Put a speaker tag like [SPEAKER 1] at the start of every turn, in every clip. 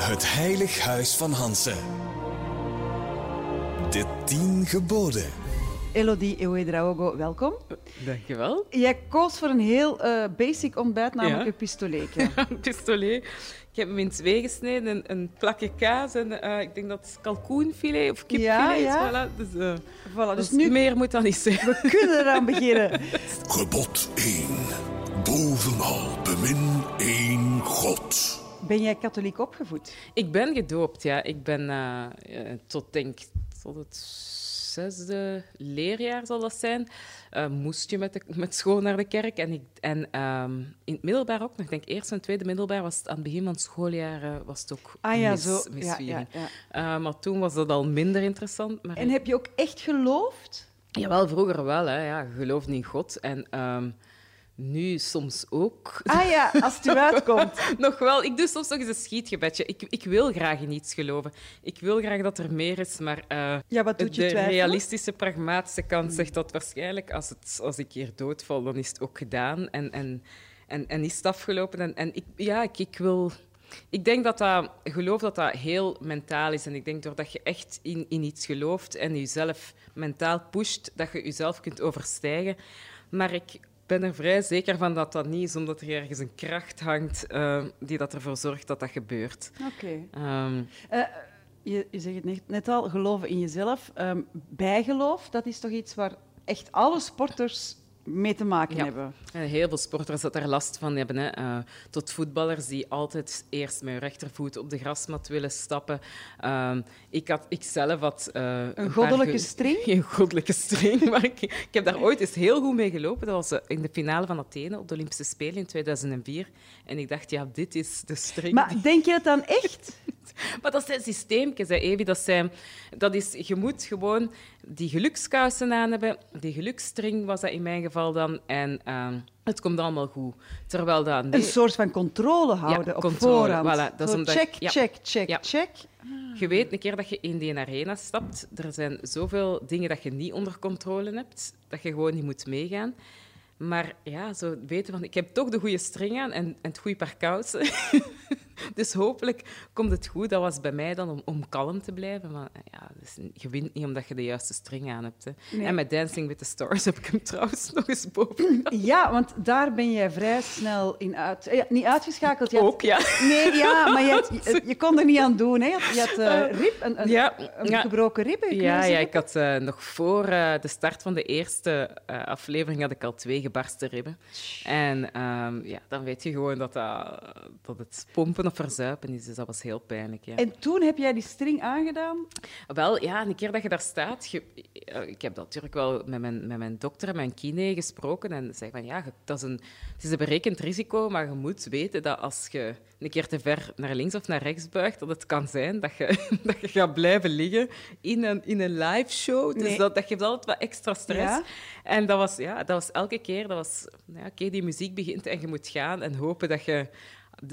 [SPEAKER 1] Het Heilig Huis van Hansen. De tien geboden.
[SPEAKER 2] Elodie Ouedraogo, welkom.
[SPEAKER 3] Dankjewel.
[SPEAKER 2] Jij koos voor een heel eh, basic ontbijt, namelijk
[SPEAKER 3] Ja.
[SPEAKER 2] een pistoletje.
[SPEAKER 3] Pistolet. Ik heb hem in twee gesneden, een, een plakje kaas en eh, ik denk dat het kalkoenfilet of kipfilet
[SPEAKER 2] Ja,
[SPEAKER 3] is.
[SPEAKER 2] ja.
[SPEAKER 3] Voilà. Dus, eh,
[SPEAKER 2] voilà, dus
[SPEAKER 3] dus
[SPEAKER 2] nu
[SPEAKER 3] meer moet dat niet zijn.
[SPEAKER 2] we kunnen eraan beginnen.
[SPEAKER 4] Gebod 1. Bovenal bemin één God.
[SPEAKER 2] Ben jij katholiek opgevoed?
[SPEAKER 3] Ik ben gedoopt, ja. Ik ben eh, eh, tot, denk tot het zesde leerjaar zal dat zijn. eh, moest je met, de, met school naar de kerk. En, ik, en ehm, in het middelbaar ook nog. Ik denk eerst en tweede middelbaar was het aan het begin van het schooljaar was het ook
[SPEAKER 2] Ah ja,
[SPEAKER 3] mis,
[SPEAKER 2] zo. Ja,
[SPEAKER 3] misviering.
[SPEAKER 2] ja, ja.
[SPEAKER 3] Maar toen was dat al minder interessant. Maar
[SPEAKER 2] En heb je ook echt geloofd?
[SPEAKER 3] Jawel, vroeger wel. Hè. Ja, geloofde in God. En ehm, nu soms ook.
[SPEAKER 2] Ah ja, als het eruit komt.
[SPEAKER 3] nog wel. Ik doe soms nog eens een schietgebedje. Ik, ik wil graag in iets geloven. Ik wil graag dat er meer is, maar eh,
[SPEAKER 2] Ja, wat doet je
[SPEAKER 3] de
[SPEAKER 2] twijfelen?
[SPEAKER 3] realistische, pragmatische kant zegt dat waarschijnlijk als, het, als ik hier doodval, dan is het ook gedaan en, en, en, en is het afgelopen. En, en ik, ja, ik, ik wil... Ik denk dat dat, geloof dat dat heel mentaal is. En ik denk doordat je echt in, in iets gelooft en jezelf mentaal pusht, dat je jezelf kunt overstijgen. Maar ik ben er vrij zeker van dat dat niet is, omdat er ergens een kracht hangt eh, die dat ervoor zorgt dat dat gebeurt.
[SPEAKER 2] Oké.
[SPEAKER 3] Ehm,
[SPEAKER 2] Eh, je, je zegt het net, net al, geloven in jezelf. Ehm, bijgeloof, dat is toch iets waar echt alle sporters mee te maken
[SPEAKER 3] Ja.
[SPEAKER 2] hebben.
[SPEAKER 3] En heel veel sporters dat daar last van hebben. Hè. Eh, tot voetballers die altijd eerst met hun rechtervoet op de grasmat willen stappen. Ehm, ik, had, ik zelf had... eh,
[SPEAKER 2] Een goddelijke string?
[SPEAKER 3] Een goddelijke string. Maar ik, ik heb daar ooit eens heel goed mee gelopen. Dat was eh, in de finale van Athene op de Olympische Spelen in 2004. En ik dacht, ja, dit is de string.
[SPEAKER 2] Maar denk je dat dan echt?
[SPEAKER 3] Maar dat zijn systeemjes, hè, Evi. Dat, zijn, dat is, je moet gewoon die gelukskousen aan hebben. Die geluksstring was dat in mijn geval dan. En ehm, het komt allemaal goed. Terwijl dat... nee,
[SPEAKER 2] Een soort van controle houden op
[SPEAKER 3] controle,
[SPEAKER 2] voorhand.
[SPEAKER 3] voilà. Dat is omdat-
[SPEAKER 2] check,
[SPEAKER 3] ja.
[SPEAKER 2] check, check,
[SPEAKER 3] Ja.
[SPEAKER 2] check.
[SPEAKER 3] Je weet een keer dat je in die arena stapt, er zijn zoveel dingen dat je niet onder controle hebt, dat je gewoon niet moet meegaan. Maar ja, zo weten van, ik heb toch de goede string aan en, en het goede paar kousen. dus hopelijk komt het goed. Dat was bij mij dan om, om kalm te blijven. Maar ja, dus je wint niet omdat je de juiste string aan hebt. Hè.
[SPEAKER 2] Nee.
[SPEAKER 3] En met Dancing with the Stars heb ik hem trouwens nog eens boven.
[SPEAKER 2] Ja, want daar ben jij vrij snel in uit... eh, Ja, niet uitgeschakeld. Had-
[SPEAKER 3] Ook, ja.
[SPEAKER 2] Nee, ja, maar je, had- je, je kon er niet aan doen. Hè. Je had, je had eh, rib, een, een,
[SPEAKER 3] Ja,
[SPEAKER 2] een
[SPEAKER 3] ja.
[SPEAKER 2] gebroken rib.
[SPEAKER 3] Ja, ja, ik had eh, nog voor eh, de start van de eerste eh, aflevering had ik al twee gebarsten ribben. En ehm, ja, dan weet je gewoon dat, dat, dat het pompen of verzuipen is. Dus dat was heel pijnlijk. Ja.
[SPEAKER 2] En toen heb jij die string aangedaan.
[SPEAKER 3] Wel, ja, een keer dat je daar staat... Je, eh, ik heb dat natuurlijk wel met mijn, met mijn dokter en mijn kine gesproken. En zei van, ja, dat is een, het is een berekend risico, maar je moet weten dat als je een keer te ver naar links of naar rechts buigt, dat het kan zijn dat je, dat je gaat blijven liggen in een, in een live show. Dus
[SPEAKER 2] Nee.
[SPEAKER 3] dat, dat geeft altijd wat extra stress.
[SPEAKER 2] Ja.
[SPEAKER 3] En dat was, ja, dat was elke keer, dat was, ja, oké, die muziek begint en je moet gaan en hopen dat je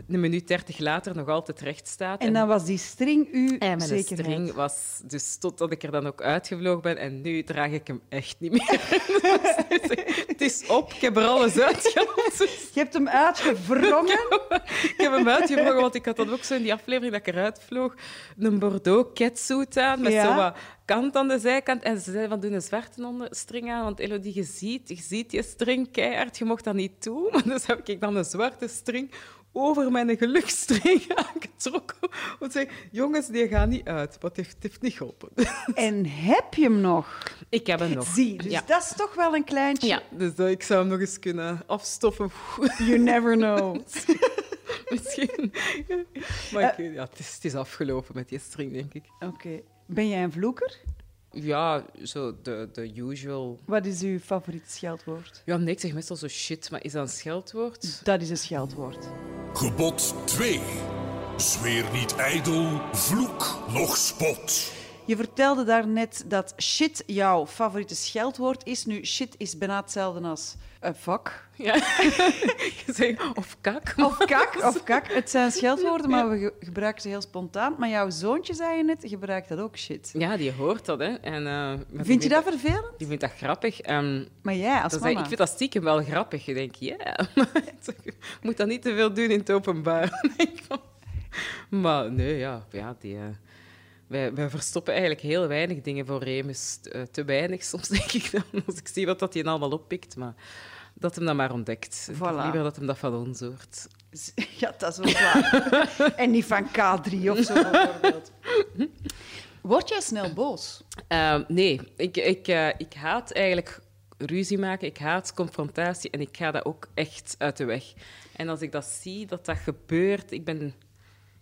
[SPEAKER 3] een minuut dertig later nog altijd recht staat.
[SPEAKER 2] En dan was die string u
[SPEAKER 3] En mijn string was dus totdat ik er dan ook uitgevlogen ben. En nu draag ik hem echt niet meer. het is op, ik heb er alles uitgehaald. Dus
[SPEAKER 2] Je hebt hem uitgewrongen.
[SPEAKER 3] ik heb hem uitgevlogen, want ik had dat ook zo in die aflevering dat ik eruit vloog. Een Bordeaux catsuit aan, met
[SPEAKER 2] Ja.
[SPEAKER 3] zo wat kant aan de zijkant. En ze zeiden van, doe een zwarte onder- string aan, want Elodie, je ziet, je ziet die string keihard, je mocht dat niet doen. Maar dus heb ik dan een zwarte string over mijn geluksstring aangetrokken. Want zei, jongens, die gaan niet uit, het heeft, het heeft niet geholpen.
[SPEAKER 2] En heb je hem nog?
[SPEAKER 3] Ik heb hem nog.
[SPEAKER 2] Zie, dus
[SPEAKER 3] ja.
[SPEAKER 2] dat is toch wel een kleintje.
[SPEAKER 3] Ja, dus dat ik zou hem nog eens kunnen afstoffen.
[SPEAKER 2] You never know.
[SPEAKER 3] Misschien. Maar ik, ja, het, is, het is afgelopen met die string, denk ik.
[SPEAKER 2] Oké. Ben jij een vloeker?
[SPEAKER 3] Ja, zo de, de usual.
[SPEAKER 2] Wat is uw favoriete scheldwoord?
[SPEAKER 3] Ja, nee, ik zeg meestal zo shit, maar is dat een scheldwoord?
[SPEAKER 2] Dat is een scheldwoord.
[SPEAKER 4] Gebod 2. Zweer niet ijdel, vloek nog spot.
[SPEAKER 2] Je vertelde daarnet dat shit jouw favoriete scheldwoord is. Nu, shit is bijna hetzelfde als een fuck.
[SPEAKER 3] Ja. Of kak.
[SPEAKER 2] Of kak, of kak. Het zijn scheldwoorden, maar we ge- gebruiken ze heel spontaan. Maar jouw zoontje, zei je net, gebruikt dat ook shit.
[SPEAKER 3] Ja, die hoort dat, hè. En, eh,
[SPEAKER 2] Vind je dat vervelend?
[SPEAKER 3] Die vindt dat grappig. Ehm,
[SPEAKER 2] Maar jij als mama...
[SPEAKER 3] ik vind dat stiekem wel grappig. Je denkt, ja, je moet dat niet te veel doen in het openbaar. Maar nee, ja, ja die, eh, wij, wij verstoppen eigenlijk heel weinig dingen voor Remus. Te, eh, te weinig soms, denk ik dan, als ik zie wat dat hij allemaal oppikt. Maar dat hem dat maar ontdekt.
[SPEAKER 2] Voilà.
[SPEAKER 3] Liever dat hem dat van ons hoort.
[SPEAKER 2] Ja, dat is wel waar. en niet van K3 of zo, bijvoorbeeld. Word jij snel boos?
[SPEAKER 3] Ehm, nee, ik, ik, eh, ik haat eigenlijk ruzie maken. Ik haat confrontatie en ik ga dat ook echt uit de weg. En als ik dat zie, dat dat gebeurt, ik ben...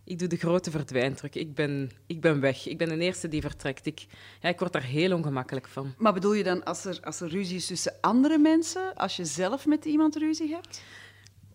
[SPEAKER 3] Ik doe de grote verdwijntruc. Ik ben, ik ben weg. Ik ben de eerste die vertrekt. Ik, ja, ik word daar heel ongemakkelijk van.
[SPEAKER 2] Maar bedoel je dan als er, als er ruzie is tussen andere mensen, als je zelf met iemand ruzie hebt?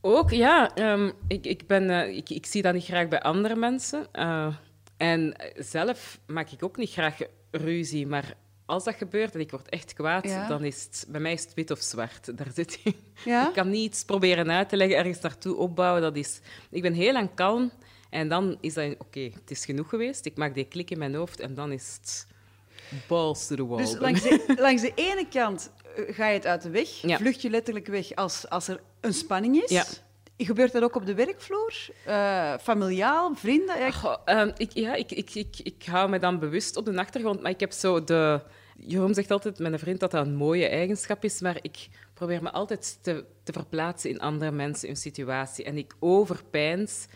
[SPEAKER 3] Ook, ja. ehm, ik, ik, ben, eh, ik, ik zie dat niet graag bij andere mensen. Eh, en zelf maak ik ook niet graag ruzie. Maar als dat gebeurt en ik word echt kwaad,
[SPEAKER 2] Ja.
[SPEAKER 3] dan is het... Bij mij is het wit of zwart. Daar zit.
[SPEAKER 2] Ja?
[SPEAKER 3] Ik kan niet iets proberen uit te leggen, ergens naartoe opbouwen. Dat is... Ik ben heel lang kalm. En dan is dat... Oké, het is genoeg geweest. Ik maak die klik in mijn hoofd en dan is het... Balls to the wall.
[SPEAKER 2] Dus langs de, langs de ene kant eh, ga je het uit de weg,
[SPEAKER 3] Ja.
[SPEAKER 2] vlucht je letterlijk weg als, als er een spanning is.
[SPEAKER 3] Ja.
[SPEAKER 2] Gebeurt dat ook op de werkvloer? Eh, familiaal, vrienden? Ja,
[SPEAKER 3] ehm, ik, ja, ik, ik, ik, ik hou me dan bewust op de achtergrond, maar ik heb zo de... Jeroen zegt altijd, mijn vriend, dat dat een mooie eigenschap is, maar ik probeer me altijd te, te verplaatsen in andere mensen, in situatie. En ik overpijns.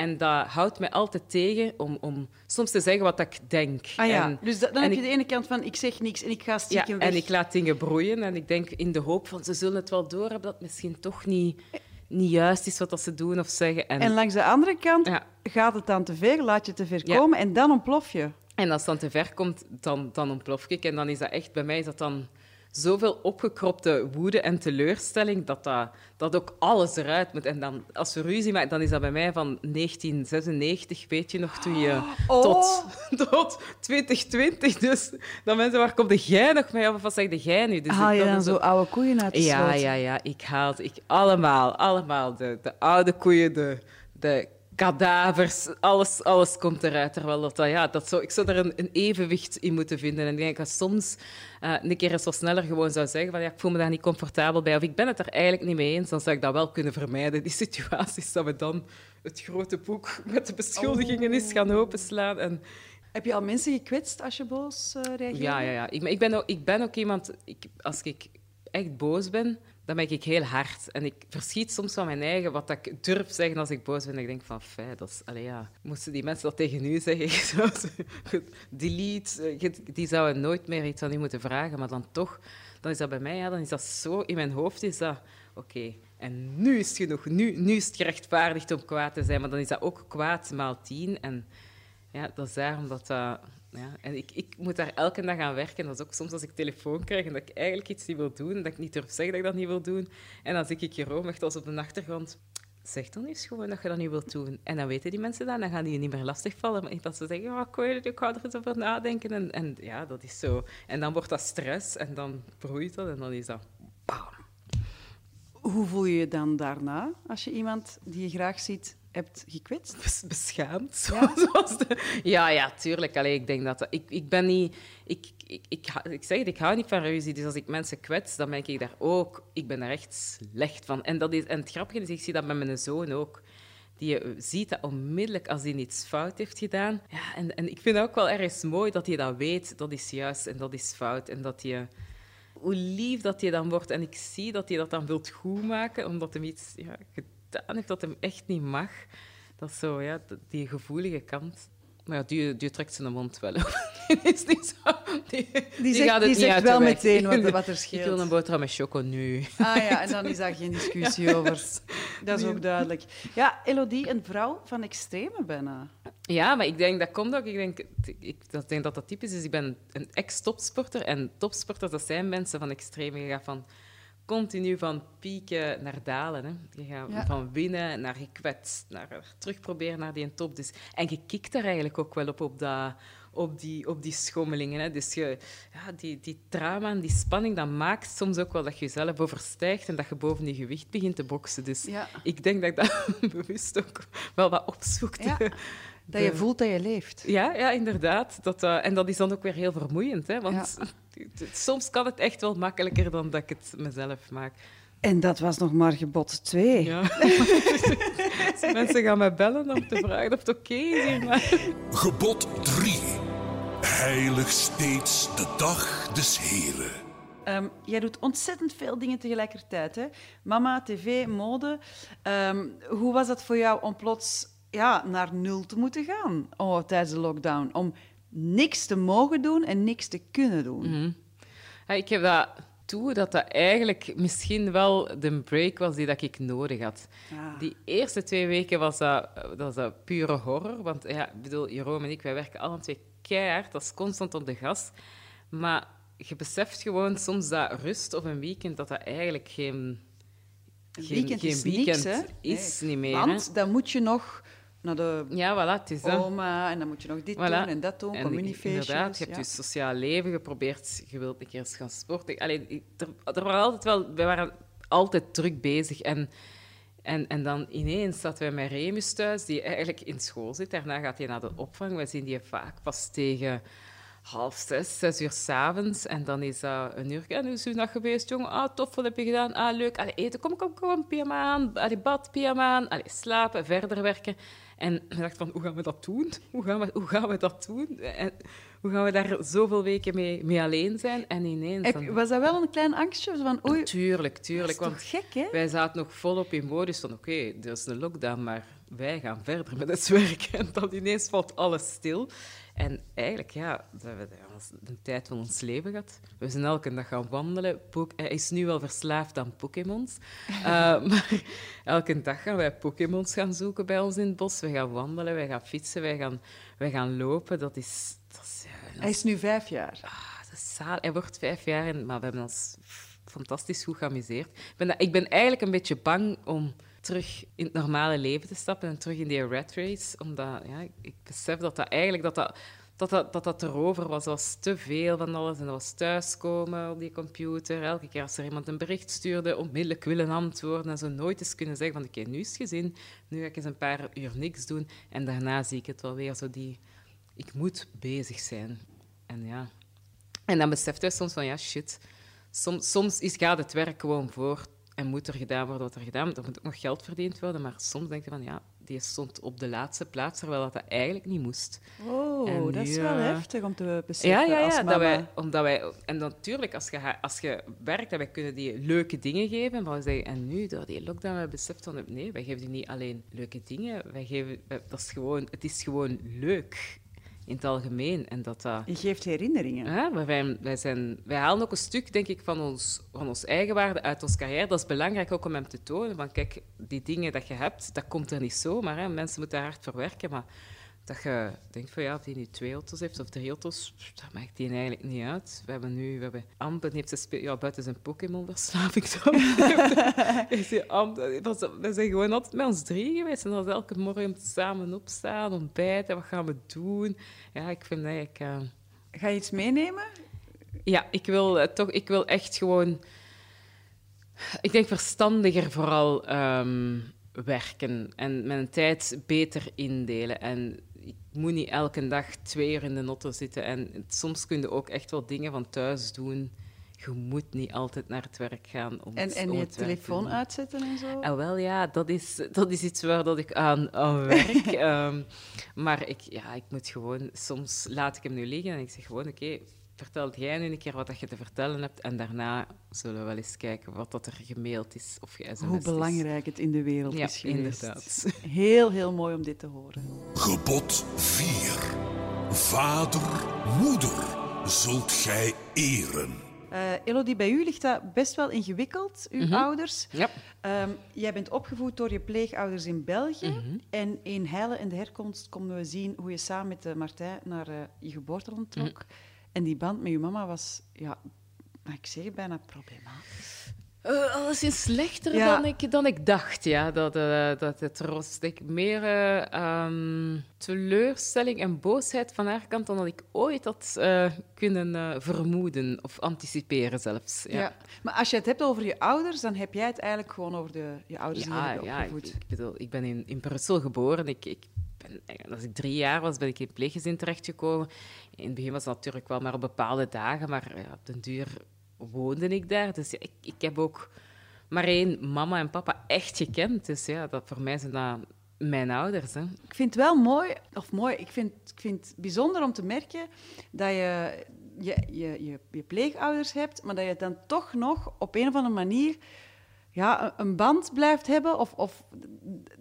[SPEAKER 3] En dat houdt mij altijd tegen om, om soms te zeggen wat ik denk.
[SPEAKER 2] Ah ja,
[SPEAKER 3] En,
[SPEAKER 2] dus da- dan heb je
[SPEAKER 3] ik-
[SPEAKER 2] de ene kant van ik zeg niks en ik ga
[SPEAKER 3] ja,
[SPEAKER 2] stiekem weg.
[SPEAKER 3] en ik laat dingen broeien en ik denk in de hoop van ze zullen het wel doorhebben dat het misschien toch niet, niet juist is wat dat ze doen of zeggen. En,
[SPEAKER 2] En langs de andere kant
[SPEAKER 3] ja,
[SPEAKER 2] gaat het dan te ver, laat je te ver komen en dan ontplof je.
[SPEAKER 3] En als het dan te ver komt, dan, dan ontplof ik. En dan is dat echt, bij mij is dat dan zoveel opgekropte woede en teleurstelling, dat, dat, dat ook alles eruit moet. En dan, als we ruzie maken, dan is dat bij mij van 1996, weet je nog, toen je
[SPEAKER 2] Oh.
[SPEAKER 3] tot, tot 2020. Dus dan mensen, waar komt jij nog mee? Of wat zeg jij nu? Dus
[SPEAKER 2] Haal je dan
[SPEAKER 3] is
[SPEAKER 2] zo oude koeien uit de
[SPEAKER 3] ja, ja, ja. Ik haal ik allemaal, allemaal. De, de oude koeien, de, de kadavers, alles, alles komt eruit. Terwijl dat, dat- ja, dat zou, ik zou er een, een evenwicht in moeten vinden. En ik denk dat soms eh, een keer eens wat sneller gewoon zou zeggen van ja, ik voel me daar niet comfortabel bij. Of ik ben het er eigenlijk niet mee eens. Dan zou ik dat wel kunnen vermijden. Die situaties dat we dan het grote boek met de beschuldigingen is gaan openslaan. En,
[SPEAKER 2] Heb je al mensen gekwetst als je boos eh reageert?
[SPEAKER 3] ja, ja, ja. Ik, ik, ben ook, ik ben ook iemand... Ik, als ik echt boos ben, dan ben ik heel hard. En ik verschiet soms van mijn eigen wat ik durf zeggen als ik boos ben. Ik denk van, fijn, dat is... Allee, ja. Moesten die mensen dat tegen u zeggen, delete, eh, die zouden nooit meer iets aan u moeten vragen. Maar dan toch, dan is dat bij mij, ja, dan is dat zo in mijn hoofd, is dat... Oké, en nu is het genoeg. Nu, nu is het gerechtvaardigd om kwaad te zijn. Maar dan is dat ook kwaad maal tien. En ja, dat is daarom dat. Ja, en ik, ik moet daar elke dag aan werken. Dat is ook soms als ik telefoon krijg en dat ik eigenlijk iets niet wil doen, dat ik niet durf zeggen dat ik dat niet wil doen. En dan zie ik Jeroen echt als op de achtergrond. Zeg dan eens gewoon dat je dat niet wilt doen. En dan weten die mensen dat dan gaan die je niet meer lastigvallen. Maar dat ze zeggen, oh, ik, ik ga er eens over nadenken. En, en ja, dat is zo. En dan wordt dat stress en dan broeit dat en dan is dat... Bam.
[SPEAKER 2] Hoe voel je je dan daarna als je iemand die je graag ziet hebt gekwetst?
[SPEAKER 3] bes- beschaamd.
[SPEAKER 2] Ja?
[SPEAKER 3] Zoals de- ja, ja, tuurlijk. Allee, ik denk dat, ik, ik ben niet... Ik, ik, ik, ik zeg het, ik hou niet van ruzie. Dus als ik mensen kwets, dan ben ik daar ook... Ik ben daar echt slecht van. En, dat is, en het grappige is, ik zie dat met mijn zoon ook. Die eh, ziet dat onmiddellijk als hij iets fout heeft gedaan. Ja, en, en ik vind het ook wel ergens mooi dat hij dat weet. Dat is juist en dat is fout. En dat hij... Hoe lief dat hij dan wordt. En ik zie dat hij dat dan wilt goedmaken, omdat hij iets ja, gedaan heeft dat hem echt niet mag. Dat is zo, ja, die gevoelige kant. Maar ja, die, die trekt zijn mond wel op. Die is niet zo... Die, die
[SPEAKER 2] zegt-
[SPEAKER 3] gaat het
[SPEAKER 2] die
[SPEAKER 3] niet
[SPEAKER 2] zegt wel meteen wat- wat er
[SPEAKER 3] Ik
[SPEAKER 2] scheelt.
[SPEAKER 3] wil een boterham met choco nu.
[SPEAKER 2] Ah ja, en dan is daar geen discussie over. Dat is ook duidelijk. Ja, Elodie, een vrouw van extreme bijna.
[SPEAKER 3] Ja, maar ik denk dat komt ook. Ik denk, ik, dat, denk dat dat typisch is. Ik ben een ex-topsporter. En topsporters, dat zijn mensen van extreme. Je gaat van continu van pieken naar dalen. Hè. Je gaat
[SPEAKER 2] Ja.
[SPEAKER 3] van winnen naar gekwetst, naar terug proberen naar die top. Dus, en je kikt er eigenlijk ook wel op, op, dat, op, die, op die schommelingen. Hè. Dus je, ja, die, die drama en die spanning, dat maakt soms ook wel dat je jezelf overstijgt en dat je boven je gewicht begint te boksen. Dus
[SPEAKER 2] Ja.
[SPEAKER 3] ik denk dat ik dat bewust ook wel wat opzoek.
[SPEAKER 2] Dat je voelt dat je leeft.
[SPEAKER 3] Ja, ja inderdaad. Dat, eh, en dat is dan ook weer heel vermoeiend. Hè? Want soms kan het echt wel makkelijker dan dat ik het mezelf maak.
[SPEAKER 2] En dat was nog maar gebod 2.
[SPEAKER 3] Ja. Mensen gaan mij bellen om te vragen of het oké is hier. Maar...
[SPEAKER 4] Gebod 3. Heilig steeds de dag des Heren.
[SPEAKER 2] Ehm, jij doet ontzettend veel dingen tegelijkertijd. Hè? Mama, tv, mode. Ehm, hoe was dat voor jou om plots ja, naar nul te moeten gaan oh, tijdens de lockdown? Om niks te mogen doen en niks te kunnen doen.
[SPEAKER 3] Ja, ik heb dat toe dat dat eigenlijk misschien wel de break was die dat ik nodig had.
[SPEAKER 2] Ja.
[SPEAKER 3] Die eerste twee weken was dat, dat was dat pure horror. Want ja, ik bedoel, Jeroen en ik, wij werken alle twee keihard. Dat is constant op de gas. Maar je beseft gewoon soms dat rust of een weekend, dat dat eigenlijk geen,
[SPEAKER 2] Een
[SPEAKER 3] geen,
[SPEAKER 2] weekend
[SPEAKER 3] geen
[SPEAKER 2] is
[SPEAKER 3] weekend
[SPEAKER 2] niks, hè?
[SPEAKER 3] is
[SPEAKER 2] Nee.
[SPEAKER 3] niet meer. hè.
[SPEAKER 2] Want dan moet je nog naar de
[SPEAKER 3] Ja, voilà, het is
[SPEAKER 2] oma en dan moet je nog dit
[SPEAKER 3] Voilà.
[SPEAKER 2] doen en dat doen,
[SPEAKER 3] En
[SPEAKER 2] communiefeestjes.
[SPEAKER 3] Inderdaad, je hebt
[SPEAKER 2] ja.
[SPEAKER 3] je sociaal leven geprobeerd, je wilt een keer eens gaan sporten. Allee, ik- er, er waren altijd wel, wij waren altijd druk bezig. En, en, en dan ineens zaten wij met Remus thuis, die eigenlijk in school zit. Daarna gaat hij naar de opvang. Wij zien die vaak pas tegen half zes, zes uur s'avonds. En dan is dat een uur. En hoe is uw nacht geweest, jongen? Ah, tof, wat heb je gedaan? Ah, leuk. Allee, eten, kom, kom, kom, pyjama aan. Allee, bad, pyjama aan. Allee, slapen, verder werken. En we dachten van, hoe gaan we dat doen? Hoe gaan we, hoe gaan we dat doen? En hoe gaan we daar zoveel weken mee, mee alleen zijn? En ineens...
[SPEAKER 2] Heb-
[SPEAKER 3] dan-
[SPEAKER 2] was dat wel een klein angstje van oei,
[SPEAKER 3] Tuurlijk,
[SPEAKER 2] dat
[SPEAKER 3] tuurlijk.
[SPEAKER 2] is
[SPEAKER 3] Want
[SPEAKER 2] gek, hè?
[SPEAKER 3] wij zaten nog volop in modus van oké, er is een lockdown, maar wij gaan verder met het werk. En dan ineens valt alles stil. En eigenlijk, ja, dat we de tijd van ons leven gehad. We zijn elke dag gaan wandelen. Pok- hij is nu wel verslaafd aan Pokémons. Eh, maar elke dag gaan wij Pokémons gaan zoeken bij ons in het bos. We gaan wandelen, wij gaan fietsen, wij gaan, wij gaan lopen. Dat is... Dat is ja, dat
[SPEAKER 2] Hij is nu vijf jaar.
[SPEAKER 3] Ah, dat is. Hij wordt vijf jaar, en, maar we hebben ons fantastisch goed geamuseerd. Ik ben, dat- ik ben eigenlijk een beetje bang om terug in het normale leven te stappen en terug in die rat race. Omdat ja, ik- ik besef dat dat eigenlijk dat dat, dat, dat, dat, dat erover was. Er was te veel van alles en dat was thuiskomen op die computer. Elke keer als er iemand een bericht stuurde, onmiddellijk willen antwoorden en zo nooit eens kunnen zeggen van oké, nu is het gezien, nu ga ik eens een paar uur niks doen en daarna zie ik het wel weer zo die... Ik moet bezig zijn. En ja, en dan beseft hij soms van, ja, shit. Soms, soms is, gaat het werk gewoon voor en moet er gedaan worden wat er gedaan wordt. Er moet ook nog geld verdiend worden, maar soms denk je van, ja, die stond op de laatste plaats, terwijl dat, dat eigenlijk niet moest.
[SPEAKER 2] Oh,
[SPEAKER 3] En
[SPEAKER 2] dat is wel
[SPEAKER 3] eh,
[SPEAKER 2] heftig om te beseffen
[SPEAKER 3] Ja, ja, ja. Dat wij, omdat wij, en natuurlijk, als je, als je werkt, en wij kunnen die leuke dingen geven. Maar we zeggen, en nu, door die lockdown, hebben we beseft van, nee, wij geven die niet alleen leuke dingen. Wij geven, dat is gewoon, het is gewoon leuk in het algemeen. En dat dat...
[SPEAKER 2] Je geeft herinneringen.
[SPEAKER 3] Maar wij, wij, zijn, wij halen ook een stuk, denk ik, van ons, van ons eigen waarde uit onze carrière. Dat is belangrijk ook om hem te tonen. Van, kijk, die dingen dat je hebt, dat komt er niet zomaar. Hè. Mensen moeten daar hard voor werken. Maar dat je denkt van, ja, of die nu twee auto's heeft of drie auto's, dat maakt die eigenlijk niet uit. We hebben nu... We hebben Amben heeft ze ja, buiten zijn dan. Is die Amben- dat was- we zijn gewoon altijd met ons drie geweest. En dat was elke morgen samen opstaan, ontbijten, wat gaan we doen? Ja, ik vind eigenlijk... eh,
[SPEAKER 2] Ga je iets meenemen?
[SPEAKER 3] ja, ik wil, eh, toch, ik wil echt gewoon... Ik denk verstandiger vooral ehm, werken en mijn tijd beter indelen. En ik moet niet elke dag twee uur in de auto zitten. En soms kun je ook echt wel dingen van thuis doen. Je moet niet altijd naar het werk gaan om
[SPEAKER 2] En,
[SPEAKER 3] het,
[SPEAKER 2] en
[SPEAKER 3] om
[SPEAKER 2] je
[SPEAKER 3] het
[SPEAKER 2] telefoon uitzetten en zo?
[SPEAKER 3] Ah, wel ja, dat is, dat is iets waar dat ik aan, aan werk. Ehm, maar ik, ja, ik moet gewoon... Soms laat ik hem nu liggen en ik zeg gewoon... Oké, vertel jij nu een keer wat dat je te vertellen hebt. En daarna zullen we wel eens kijken wat dat er gemaild is of ge
[SPEAKER 2] Hoe belangrijk het in de wereld
[SPEAKER 3] Ja,
[SPEAKER 2] is geweest.
[SPEAKER 3] inderdaad.
[SPEAKER 2] Heel, heel mooi om dit te horen.
[SPEAKER 4] Gebod 4. Vader, moeder, zult gij eren.
[SPEAKER 2] Eh, Elodie, bij u ligt dat best wel ingewikkeld, uw
[SPEAKER 3] Mhm.
[SPEAKER 2] ouders.
[SPEAKER 3] Ja.
[SPEAKER 2] Ehm, jij bent opgevoed door je pleegouders in België.
[SPEAKER 3] Mhm.
[SPEAKER 2] En in Heilen en de Herkomst konden we zien hoe je samen met eh, Martijn naar eh, je geboorteland trok.
[SPEAKER 3] Mhm.
[SPEAKER 2] En die band met je mama was, ja, mag ik zeggen, bijna problematisch.
[SPEAKER 3] Uh, alleszins slechter
[SPEAKER 2] Ja.
[SPEAKER 3] dan, ik, dan ik dacht, ja. Dat, eh, dat het denk ik, meer eh, ehm, teleurstelling en boosheid van haar kant dan dat ik ooit had eh, kunnen eh, vermoeden of anticiperen zelfs. Ja.
[SPEAKER 2] Ja. Maar als je het hebt over je ouders, dan heb jij het eigenlijk gewoon over de, je ouders die je
[SPEAKER 3] Ja, ik,
[SPEAKER 2] opgevoed.
[SPEAKER 3] ik bedoel, ik ben in, in Brussel geboren. Ik, ik als ik drie jaar was, ben ik in het pleeggezin terechtgekomen. In het begin was het natuurlijk wel maar op bepaalde dagen, maar ja, op den duur woonde ik daar. Dus ja, ik, ik heb ook maar één mama en papa echt gekend. Dus ja, dat, voor mij zijn dat mijn ouders. Hè.
[SPEAKER 2] Ik vind het wel mooi, of mooi, ik vind, ik vind het bijzonder om te merken dat je je, je, je, je pleegouders hebt, maar dat je dan toch nog op een of andere manier ja, een- band blijft hebben. Of, of,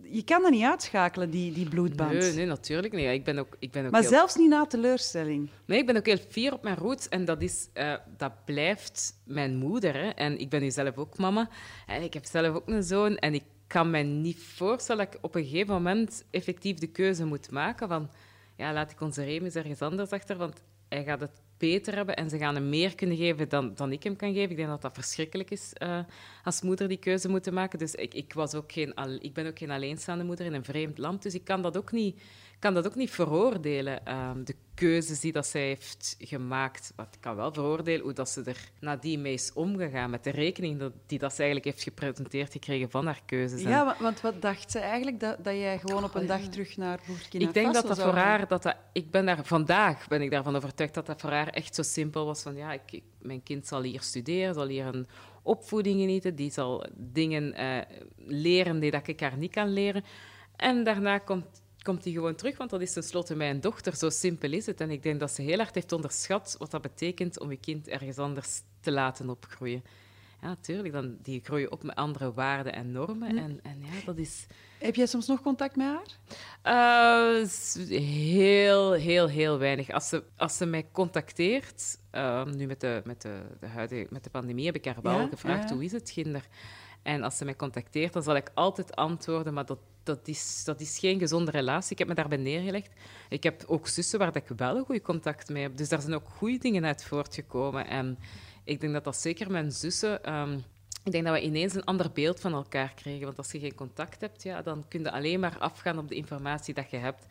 [SPEAKER 2] je kan dat niet uitschakelen, die, die bloedband.
[SPEAKER 3] Nee, nee, natuurlijk niet. Ik ben ook, ik ben ook
[SPEAKER 2] Maar
[SPEAKER 3] heel
[SPEAKER 2] zelfs niet na teleurstelling.
[SPEAKER 3] Nee, ik ben ook heel fier op mijn roots en dat, is, eh, dat blijft mijn moeder. Hè. En ik ben nu zelf ook mama en ik heb zelf ook een zoon en ik kan me niet voorstellen dat ik op een gegeven moment effectief de keuze moet maken van ja, laat ik onze Remus ergens anders achter, want hij gaat het beter hebben en ze gaan hem meer kunnen geven dan, dan ik hem kan geven. Ik denk dat dat verschrikkelijk is eh, als moeder die keuze moeten maken. Dus ik, ik, was ook geen, ik ben ook geen alleenstaande moeder in een vreemd land, dus ik kan dat ook niet, kan dat ook niet veroordelen, ehm, de keuzes die dat zij heeft gemaakt. Maar ik kan wel veroordelen hoe dat ze er nadien mee is omgegaan, met de rekening dat, die dat ze eigenlijk heeft gepresenteerd gekregen van haar keuzes.
[SPEAKER 2] Ja, wa- want wat dacht ze eigenlijk? Dat, dat jij gewoon op een dag terug naar Burkina
[SPEAKER 3] ik denk dat
[SPEAKER 2] Faso
[SPEAKER 3] dat voor haar, dat dat, ik ben daar vandaag ben ik daarvan overtuigd dat dat voor haar echt zo simpel was van ja, ik, ik- mijn kind zal hier studeren, zal hier een opvoeding genieten, die zal dingen eh, leren die dat ik haar niet kan leren. En daarna komt, komt hij gewoon terug, want dat is tenslotte mijn dochter, zo simpel is het. En ik denk dat ze heel hard heeft onderschat wat dat betekent om je kind ergens anders te laten opgroeien. Ja, natuurlijk, dan, die groeien op met andere waarden en normen. En, en ja, dat is...
[SPEAKER 2] Heb jij soms nog contact met haar?
[SPEAKER 3] Eh, heel, heel, heel weinig. Als ze, als ze mij contacteert, eh, nu met de, met, de, de huidige, met de pandemie heb ik haar wel
[SPEAKER 2] Ja,
[SPEAKER 3] gevraagd
[SPEAKER 2] ja.
[SPEAKER 3] hoe is het, kinder? En als ze mij contacteert, dan zal ik altijd antwoorden, maar dat, dat, is, dat is geen gezonde relatie. Ik heb me daarbij neergelegd. Ik heb ook zussen waar ik wel een goed contact mee heb. Dus daar zijn ook goede dingen uit voortgekomen. En ik denk dat dat zeker mijn zussen... ehm, ik denk dat we ineens een ander beeld van elkaar kregen. Want als je geen contact hebt, ja, dan kun je alleen maar afgaan op de informatie dat je hebt.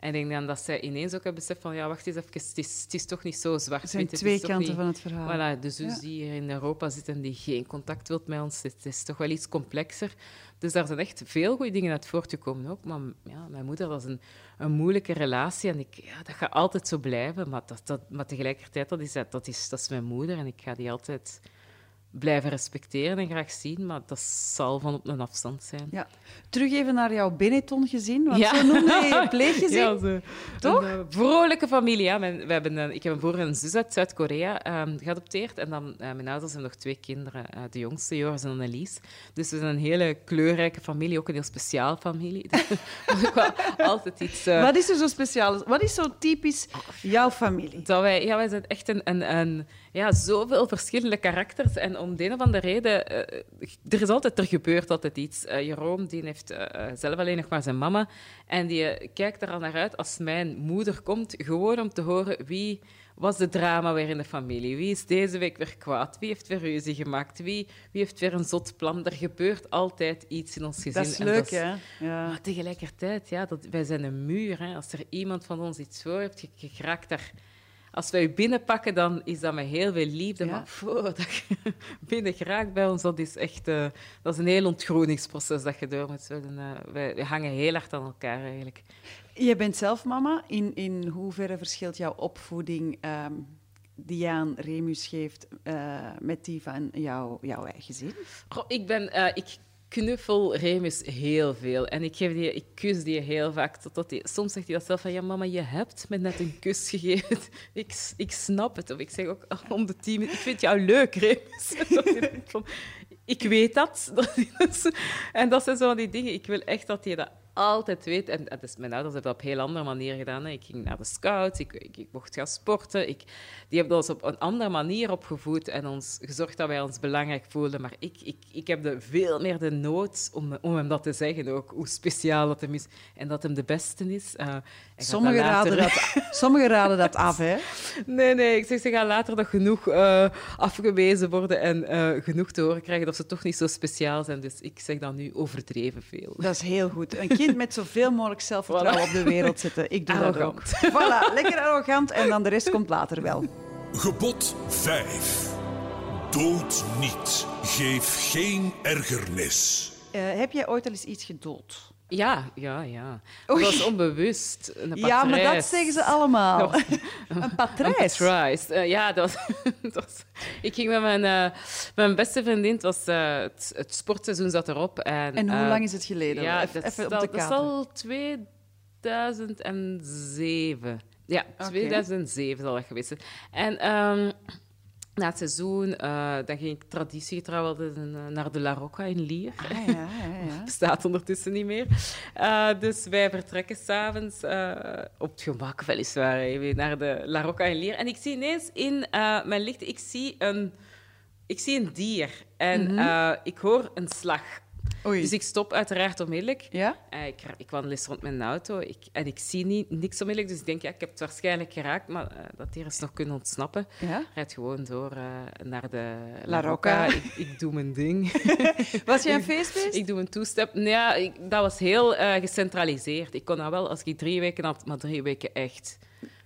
[SPEAKER 3] En ik denk dan dat zij ineens ook hebben beseft van, ja, wacht eens even, het is, het is toch niet zo zwart.
[SPEAKER 2] Er zijn
[SPEAKER 3] Het is
[SPEAKER 2] twee kanten
[SPEAKER 3] niet-
[SPEAKER 2] van het verhaal.
[SPEAKER 3] Voilà, de zus
[SPEAKER 2] Ja.
[SPEAKER 3] die hier in Europa zit en die geen contact wilt met ons, het is toch wel iets complexer. Dus daar zijn echt veel goede dingen uit voortgekomen ook. Maar ja, mijn moeder, dat is een, een moeilijke relatie en ik, ja, dat gaat altijd zo blijven. Maar, dat, dat, maar tegelijkertijd, dat is, dat, is, dat is mijn moeder en ik ga die altijd blijven respecteren en graag zien. Maar dat zal van op een afstand zijn.
[SPEAKER 2] Ja. Terug even naar jouw Benetton-gezin, want
[SPEAKER 3] Ja.
[SPEAKER 2] zo noemde je je pleeggezin.
[SPEAKER 3] Ja, zo.
[SPEAKER 2] Toch?
[SPEAKER 3] Een eh, vrolijke familie. Ja. Mijn, we hebben een, ik heb een broer en een zus uit Zuid-Korea ehm, geadopteerd. En dan, eh, mijn ouders hebben nog twee kinderen. eh, de jongste, Joris en Annelies. Dus we zijn een hele kleurrijke familie. Ook een heel speciaal familie. wel altijd iets...
[SPEAKER 2] Wat is er zo speciaal? Wat is zo typisch jouw familie?
[SPEAKER 3] dat wij, ja, wij zijn echt een, een, een, ja, zoveel verschillende karakters. En om de een of andere reden, eh, er is altijd, er gebeurt altijd iets. Eh Jeroen, die heeft eh, zelf alleen nog maar zijn mama. En die kijkt er al naar uit als mijn moeder komt, gewoon om te horen wie was de drama weer in de familie. Wie is deze week weer kwaad? Wie heeft weer ruzie gemaakt? Wie, wie heeft weer een zot plan? Er gebeurt altijd iets in ons gezin.
[SPEAKER 2] Dat is leuk,
[SPEAKER 3] is-
[SPEAKER 2] hè? Ja.
[SPEAKER 3] maar tegelijkertijd, ja, dat, wij zijn een muur. Hè. Als er iemand van ons iets voor heeft, je, je geraakt daar... Als wij u binnenpakken, dan is dat met heel veel liefde.
[SPEAKER 2] Ja.
[SPEAKER 3] Maar voordat je binnen geraakt bij ons, dat is echt... eh, dat is een heel ontgroeningsproces dat je door moet. zullen, eh, wij, wij hangen heel hard aan elkaar, eigenlijk.
[SPEAKER 2] Je bent zelf mama. In, in hoeverre verschilt jouw opvoeding ehm, die je aan Remus geeft eh, met die van jouw, jouw eigen?
[SPEAKER 3] Goh, ik ben... ik knuffel Remus heel veel. En ik, geef die, ik kus die heel vaak. Totdat die, soms zegt hij dat zelf van... Ja, mama, je hebt me net een kus gegeven. ik, ik snap het. Of ik zeg ook oh, om de minuten... Ik vind jou leuk, Remus. Ik weet dat. En dat zijn zo van die dingen. Ik wil echt dat hij dat altijd weet. En is, mijn ouders hebben dat op een heel andere manier gedaan. Hè. Ik ging naar de scouts, ik, ik, mocht gaan sporten. Ik, die hebben ons op een andere manier opgevoed en ons gezorgd dat wij ons belangrijk voelden. Maar ik, ik, ik heb de, veel meer de nood om, om hem dat te zeggen ook, hoe speciaal dat hem is. En dat hem de beste is. Eh,
[SPEAKER 2] Sommigen raden, dat, sommigen raden dat af, hè?
[SPEAKER 3] Nee, nee, ik zeg, ze gaan later nog genoeg eh, afgewezen worden en eh, genoeg te horen krijgen dat ze toch niet zo speciaal zijn. Dus ik zeg dan nu overdreven veel.
[SPEAKER 2] Dat is heel goed. Een kind met zoveel mogelijk zelfvertrouwen op de wereld zetten. Ik doe dat ook. Voilà, lekker arrogant en dan de rest komt later wel.
[SPEAKER 4] Gebod 5. Dood niet. Geef geen ergernis.
[SPEAKER 2] Eh, heb jij ooit al eens iets gedood?
[SPEAKER 3] Ja, ja, ja. Dat was onbewust. Een
[SPEAKER 2] Ja, maar dat zeggen ze allemaal. Een
[SPEAKER 3] Een
[SPEAKER 2] patrijs.
[SPEAKER 3] patrijs. Eh, ja, dat was, dat was- Ik ging met mijn, eh, mijn beste vriendin. Het, was, eh, het, het sportseizoen zat erop. En,
[SPEAKER 2] En hoe lang is het geleden?
[SPEAKER 3] Ja,
[SPEAKER 2] even,
[SPEAKER 3] dat, is
[SPEAKER 2] even op
[SPEAKER 3] al-
[SPEAKER 2] de
[SPEAKER 3] dat is
[SPEAKER 2] kaart.
[SPEAKER 3] al 2007. Ja,
[SPEAKER 2] Oké.
[SPEAKER 3] 2007 zal dat geweest zijn. En ehm, na het seizoen eh, dan ging ik traditiegetrouw eh, naar de La Rocca in Lier.
[SPEAKER 2] Ah, ja, ja, ja.
[SPEAKER 3] Bestaat ondertussen niet meer. Eh, dus wij vertrekken s'avonds uh, op het gemak, weliswaar, weer naar de La Rocca in Lier. En ik zie ineens in mijn licht, ik zie een, ik zie een dier. En eh, ik hoor een slag.
[SPEAKER 2] Oei.
[SPEAKER 3] Dus ik stop uiteraard onmiddellijk.
[SPEAKER 2] Ja?
[SPEAKER 3] Eh, ik, ik wandel eens rond mijn auto ik, en ik zie niet, niks onmiddellijk. Dus ik denk, ja, ik heb het waarschijnlijk geraakt, maar eh, dat dier is nog kunnen ontsnappen.
[SPEAKER 2] Ja?
[SPEAKER 3] Rijd gewoon door eh, naar de
[SPEAKER 2] La Rocca.
[SPEAKER 3] Ik, ik doe mijn ding.
[SPEAKER 2] Was jij een feestbeest?
[SPEAKER 3] ik doe een toestep. Nee, ja, ik, dat was heel gecentraliseerd. Ik kon nou wel, als ik drie weken had, maar drie weken echt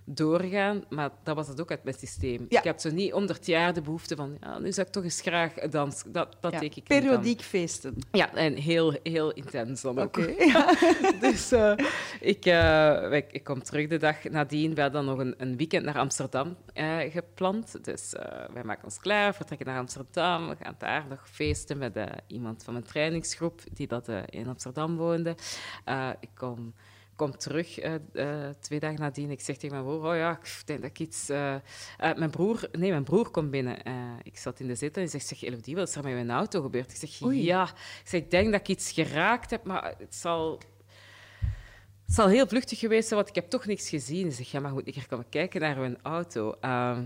[SPEAKER 3] doorgaan. Maar dat was het ook uit mijn systeem.
[SPEAKER 2] Ja.
[SPEAKER 3] Ik heb zo niet honderd jaar de behoefte van, ja, nu zou ik toch eens graag dansen. Dat, dat
[SPEAKER 2] Ja,
[SPEAKER 3] deed ik.
[SPEAKER 2] Periodiek feesten.
[SPEAKER 3] Ja, en heel, heel intens dan ook.
[SPEAKER 2] Ja.
[SPEAKER 3] Dus eh, ik, eh, ik, ik kom terug de dag nadien. We hadden nog een, een weekend naar Amsterdam eh, gepland. Dus wij maken ons klaar, vertrekken naar Amsterdam. We gaan daar nog feesten met iemand van mijn trainingsgroep die dat, in Amsterdam woonde. Ik kom, kom terug eh, eh, twee dagen nadien. Ik zeg tegen mijn broer, oh ja, ik denk dat ik iets... eh, mijn broer, nee, mijn broer komt binnen. Ik zat in de zetel en hij zegt, zeg, Elodie, wat is er met mijn auto gebeurd? Ik zeg,
[SPEAKER 2] Oei.
[SPEAKER 3] ja. Ik zeg, ik denk dat ik iets geraakt heb, maar het zal... Het zal heel vluchtig geweest zijn, want ik heb toch niks gezien. Ze zegt, ja, maar moet ik komen kijken naar hun auto? Ehm,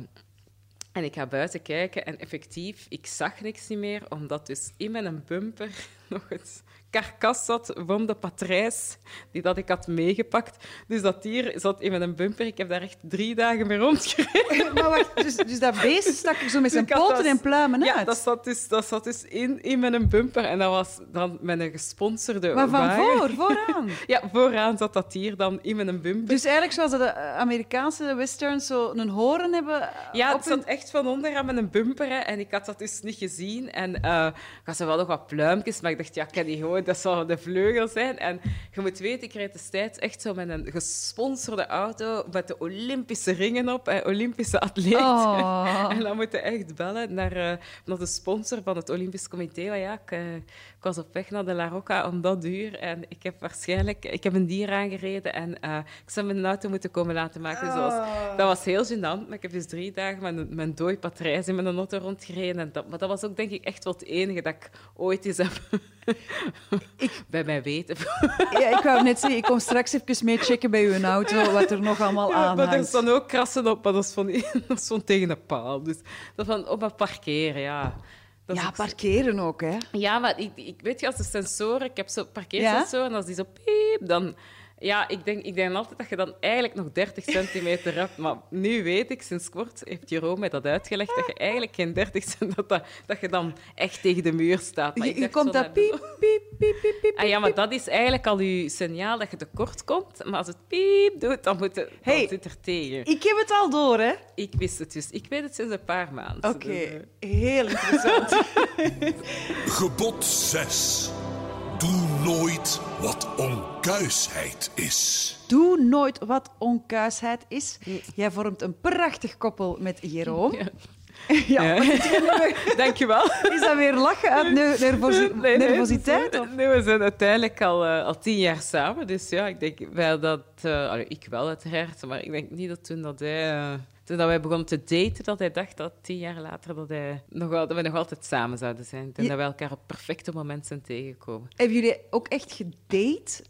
[SPEAKER 3] en ik ga buiten kijken en effectief, ik zag niks niet meer, omdat dus in mijn bumper nog het karkas zat van de patrijs die dat ik had meegepakt. Dus dat dier zat in mijn bumper. Ik heb daar echt drie dagen mee rondgereden.
[SPEAKER 2] Maar wacht, dus, dus dat beest stak er zo met zijn
[SPEAKER 3] Ik
[SPEAKER 2] poten en pluimen
[SPEAKER 3] Ja,
[SPEAKER 2] uit?
[SPEAKER 3] dat zat dus, dat zat dus in, in mijn bumper. En dat was dan met een gesponsorde
[SPEAKER 2] Maar van voor, vooraan.
[SPEAKER 3] Ja, vooraan zat dat dier dan in mijn bumper.
[SPEAKER 2] Dus eigenlijk zoals de Amerikaanse westerns zo een horen hebben eh,
[SPEAKER 3] Ja, het zat echt van onder aan mijn bumper hè, en ik had dat dus niet gezien. En eh, ik had zo wel nog wat pluimpjes, maar ik dacht, ja, ik kan die dat zal de vleugel zijn. En je moet weten, ik reed destijds echt zo met een gesponsorde auto met de Olympische ringen op, hè, Olympische atleet.
[SPEAKER 2] Oh.
[SPEAKER 3] En dan moet je echt bellen naar, eh, naar de sponsor van het Olympisch Comité. Want ja, ik, eh, ik was op weg naar de La Rocca om dat uur en ik heb waarschijnlijk ik heb een dier aangereden en eh, ik zou mijn auto moeten komen laten maken. Dat, was, dat was heel gênant. Maar ik heb dus drie dagen met mijn dooi patrijs in mijn auto rondgereden. En dat, maar dat was ook denk ik echt wel het enige dat ik ooit eens heb bij mij weten.
[SPEAKER 2] Ja, ik wou net zeggen, ik kom straks even mee checken bij uw auto wat er nog allemaal aan
[SPEAKER 3] maar er staan ook krassen op, maar dat is van, dat is van tegen een paal. Dus dat van op het parkeren, ja. Dat
[SPEAKER 2] Ja, parkeren ook, hè.
[SPEAKER 3] Ja, maar ik, ik weet je, als de sensoren... Ik heb zo parkeersensoren, en als die zo piep, dan... Ja, ik denk, ik denk altijd dat je dan eigenlijk nog 30 centimeter hebt. Maar nu weet ik, sinds kort heeft Jeroen mij dat uitgelegd, dat je eigenlijk geen 30 cent... Dat, dat, je dan echt tegen de muur staat. Maar
[SPEAKER 2] Je, komt dat piep, piep, piep, piep, piep.
[SPEAKER 3] Ah, ja, maar dat is eigenlijk al je signaal dat je tekort komt. Maar als het piep doet, dan, moet het, dan
[SPEAKER 2] Hey.
[SPEAKER 3] zit er tegen.
[SPEAKER 2] Ik heb het al door, hè.
[SPEAKER 3] Ik wist het dus. Ik weet het sinds een paar maanden.
[SPEAKER 2] Oké,
[SPEAKER 3] Dus, eh,
[SPEAKER 2] heel interessant.
[SPEAKER 4] Gebod 6. Doe nooit wat onkuisheid is.
[SPEAKER 2] Doe nooit wat onkuisheid is. Jij vormt een prachtig koppel met Jeroen. Ja.
[SPEAKER 3] Ja. Dankjewel.
[SPEAKER 2] Is dat weer lachen uit ne- nervosi-
[SPEAKER 3] Nee, nee,
[SPEAKER 2] nervositeit? of?
[SPEAKER 3] nee, we zijn uiteindelijk al, eh, al tien jaar samen. Dus ja, ik denk wel dat... eh, allee, ik wel uiteraard, maar ik denk niet dat toen, dat hij, eh, toen dat wij begonnen te daten, dat hij dacht dat tien jaar later dat, hij nog wel, dat we nog altijd samen zouden zijn.
[SPEAKER 2] Ja.
[SPEAKER 3] dat we elkaar op het perfecte moment zijn tegengekomen.
[SPEAKER 2] Hebben jullie ook echt gedate?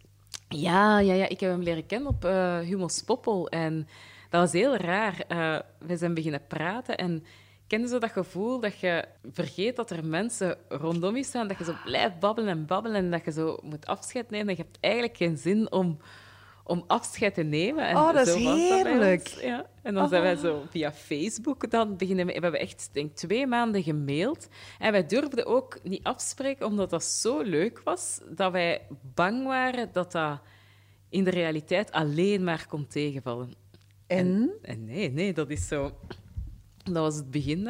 [SPEAKER 3] Ja, ja, ja, ik heb hem leren kennen op eh Humo's Poppel. En dat was heel raar. Eh, we zijn beginnen praten en kende zo dat gevoel dat je vergeet dat er mensen rondom je staan, dat je zo blijft babbelen en babbelen en dat je zo moet afscheid nemen. En je hebt eigenlijk geen zin om, om afscheid te nemen. En
[SPEAKER 2] Oh, dat is
[SPEAKER 3] zo
[SPEAKER 2] heerlijk.
[SPEAKER 3] Ja. En dan zijn wij zo via Facebook dan beginnen. We we hebben echt denk, twee maanden gemaild. En wij durfden ook niet afspreken, omdat dat zo leuk was, dat wij bang waren dat dat in de realiteit alleen maar kon tegenvallen.
[SPEAKER 2] En?
[SPEAKER 3] En nee, nee, dat is zo... Dat was het begin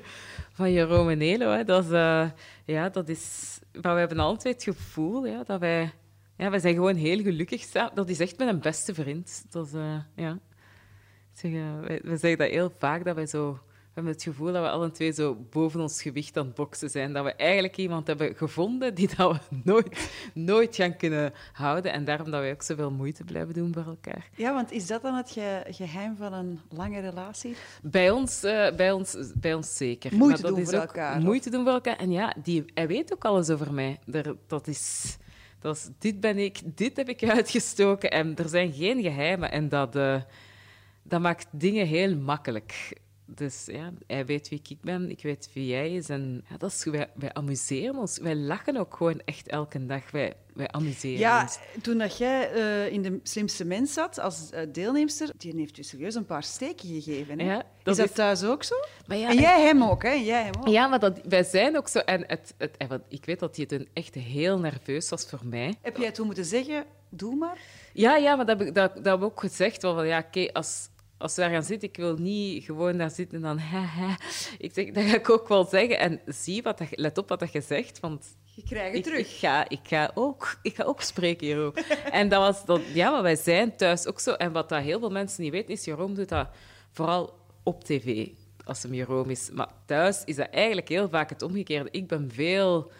[SPEAKER 3] van Jeroen en Elo. Hè. Dat, is, eh, ja, dat is... Maar we hebben altijd het gevoel ja, dat wij ja, we zijn gewoon heel gelukkig. Dat is echt mijn beste vriend. Dat is, eh, ja. Zeg, eh, wij, we zeggen dat heel vaak, dat wij zo... We hebben het gevoel dat we alle twee zo boven ons gewicht aan het boksen zijn. Dat we eigenlijk iemand hebben gevonden die dat we nooit, nooit gaan kunnen houden. En daarom dat wij ook zoveel moeite blijven doen voor elkaar.
[SPEAKER 2] Ja, want is dat dan het ge- geheim van een lange relatie?
[SPEAKER 3] Bij ons, eh, bij ons, bij ons zeker.
[SPEAKER 2] Moeite
[SPEAKER 3] Maar dat
[SPEAKER 2] doen
[SPEAKER 3] is
[SPEAKER 2] voor
[SPEAKER 3] ook
[SPEAKER 2] elkaar, of?
[SPEAKER 3] Moeite doen voor elkaar. En ja, die, hij weet ook alles over mij. Er, dat is, dat is, dit ben ik, dit heb ik uitgestoken. En er zijn geen geheimen. En dat, eh, dat maakt dingen heel makkelijk. Dus ja, hij weet wie ik ben, ik weet wie jij is. En ja, dat is, wij, wij amuseren ons. Wij lachen ook gewoon echt elke dag. Wij, wij amuseren
[SPEAKER 2] Ja,
[SPEAKER 3] ons.
[SPEAKER 2] toen dat jij eh, in de slimste mens zat als eh, deelnemster, die heeft u serieus een paar steken gegeven. Hè?
[SPEAKER 3] Ja,
[SPEAKER 2] is
[SPEAKER 3] dat
[SPEAKER 2] dat
[SPEAKER 3] is-
[SPEAKER 2] thuis ook zo?
[SPEAKER 3] Maar ja,
[SPEAKER 2] en jij hem ook, hè? Jij hem ook.
[SPEAKER 3] Ja, maar dat, wij zijn ook zo. En het, het, en wat- ik weet dat hij toen echt heel nerveus was voor mij.
[SPEAKER 2] Heb jij toen moeten zeggen, doe maar?
[SPEAKER 3] Ja, ja, maar dat heb ik, dat, dat heb ik ook gezegd. Wel, ja, oké, als, als we daar gaan zitten, ik wil niet gewoon daar zitten en dan... Haha. Ik zeg, dat ga ik ook wel zeggen. En zie wat dat, let op wat dat je zegt, want
[SPEAKER 2] Je krijgt het terug.
[SPEAKER 3] ik, ga, ik, ga ook, ik ga ook spreken hierover. en dat was dat, ja, maar wij zijn thuis ook zo. En wat dat heel veel mensen niet weten, is Jeroen doet dat vooral op tv, als hem Jeroen is. Maar thuis is dat eigenlijk heel vaak het omgekeerde. Ik ben veel,